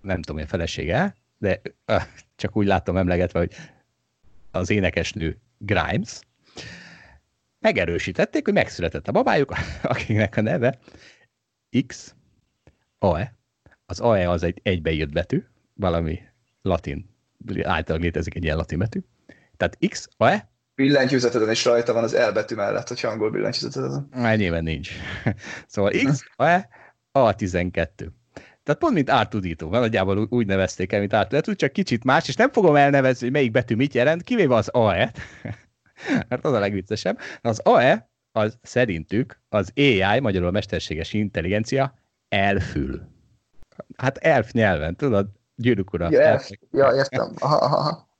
S1: nem tudom, hogy a felesége, de uh, csak úgy látom emlegetve, hogy az énekesnő Grimes, megerősítették, hogy megszületett a babájuk, [LAUGHS] akinek a neve X AE. Az AE az egy egybeírt betű, valami latin, általában létezik egy ilyen latin betű. Tehát X, AE.
S2: Billentyűzeteden is rajta van az L betű mellett, hogyha angol billentyűzeteden.
S1: Nyilván nincs. [LAUGHS] Szóval X, AE, A12. Tehát pont mint R2D2, nagyjából úgy nevezték el, mint R2D2, csak kicsit más, és nem fogom elnevezni, hogy melyik betű mit jelent, kivéve az AE-t, [LAUGHS] mert az a legviccesebb. Az AE, az szerintük az AI, magyarul a mesterséges intelligencia, elfül. Hát elf nyelven, tudod? Gyűrűk ura.
S2: Ja, elf. ja értem. Aha, aha.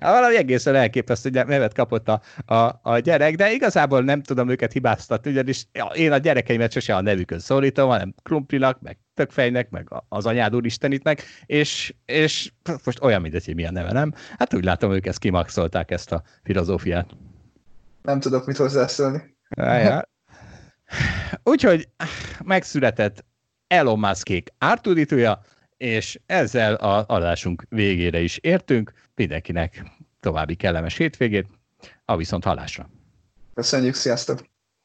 S1: Valami egészen elképesztő nevet kapott a, a, a gyerek, de igazából nem tudom őket hibáztatni, ugyanis én a gyerekeimet sose a nevükön szólítom, hanem krumplinak, meg tökfejnek, meg az anyád úristenitnek, és, és most olyan mindegy, hogy milyen neve, nem? Hát úgy látom, ők ezt kimaxolták, ezt a filozófiát.
S2: Nem tudok mit hozzászólni.
S1: Ja. Úgyhogy megszületett Elon Muskék ártudítója, és ezzel az adásunk végére is értünk. Mindenkinek további kellemes hétvégét, a viszont hallásra.
S2: Köszönjük, sziasztok!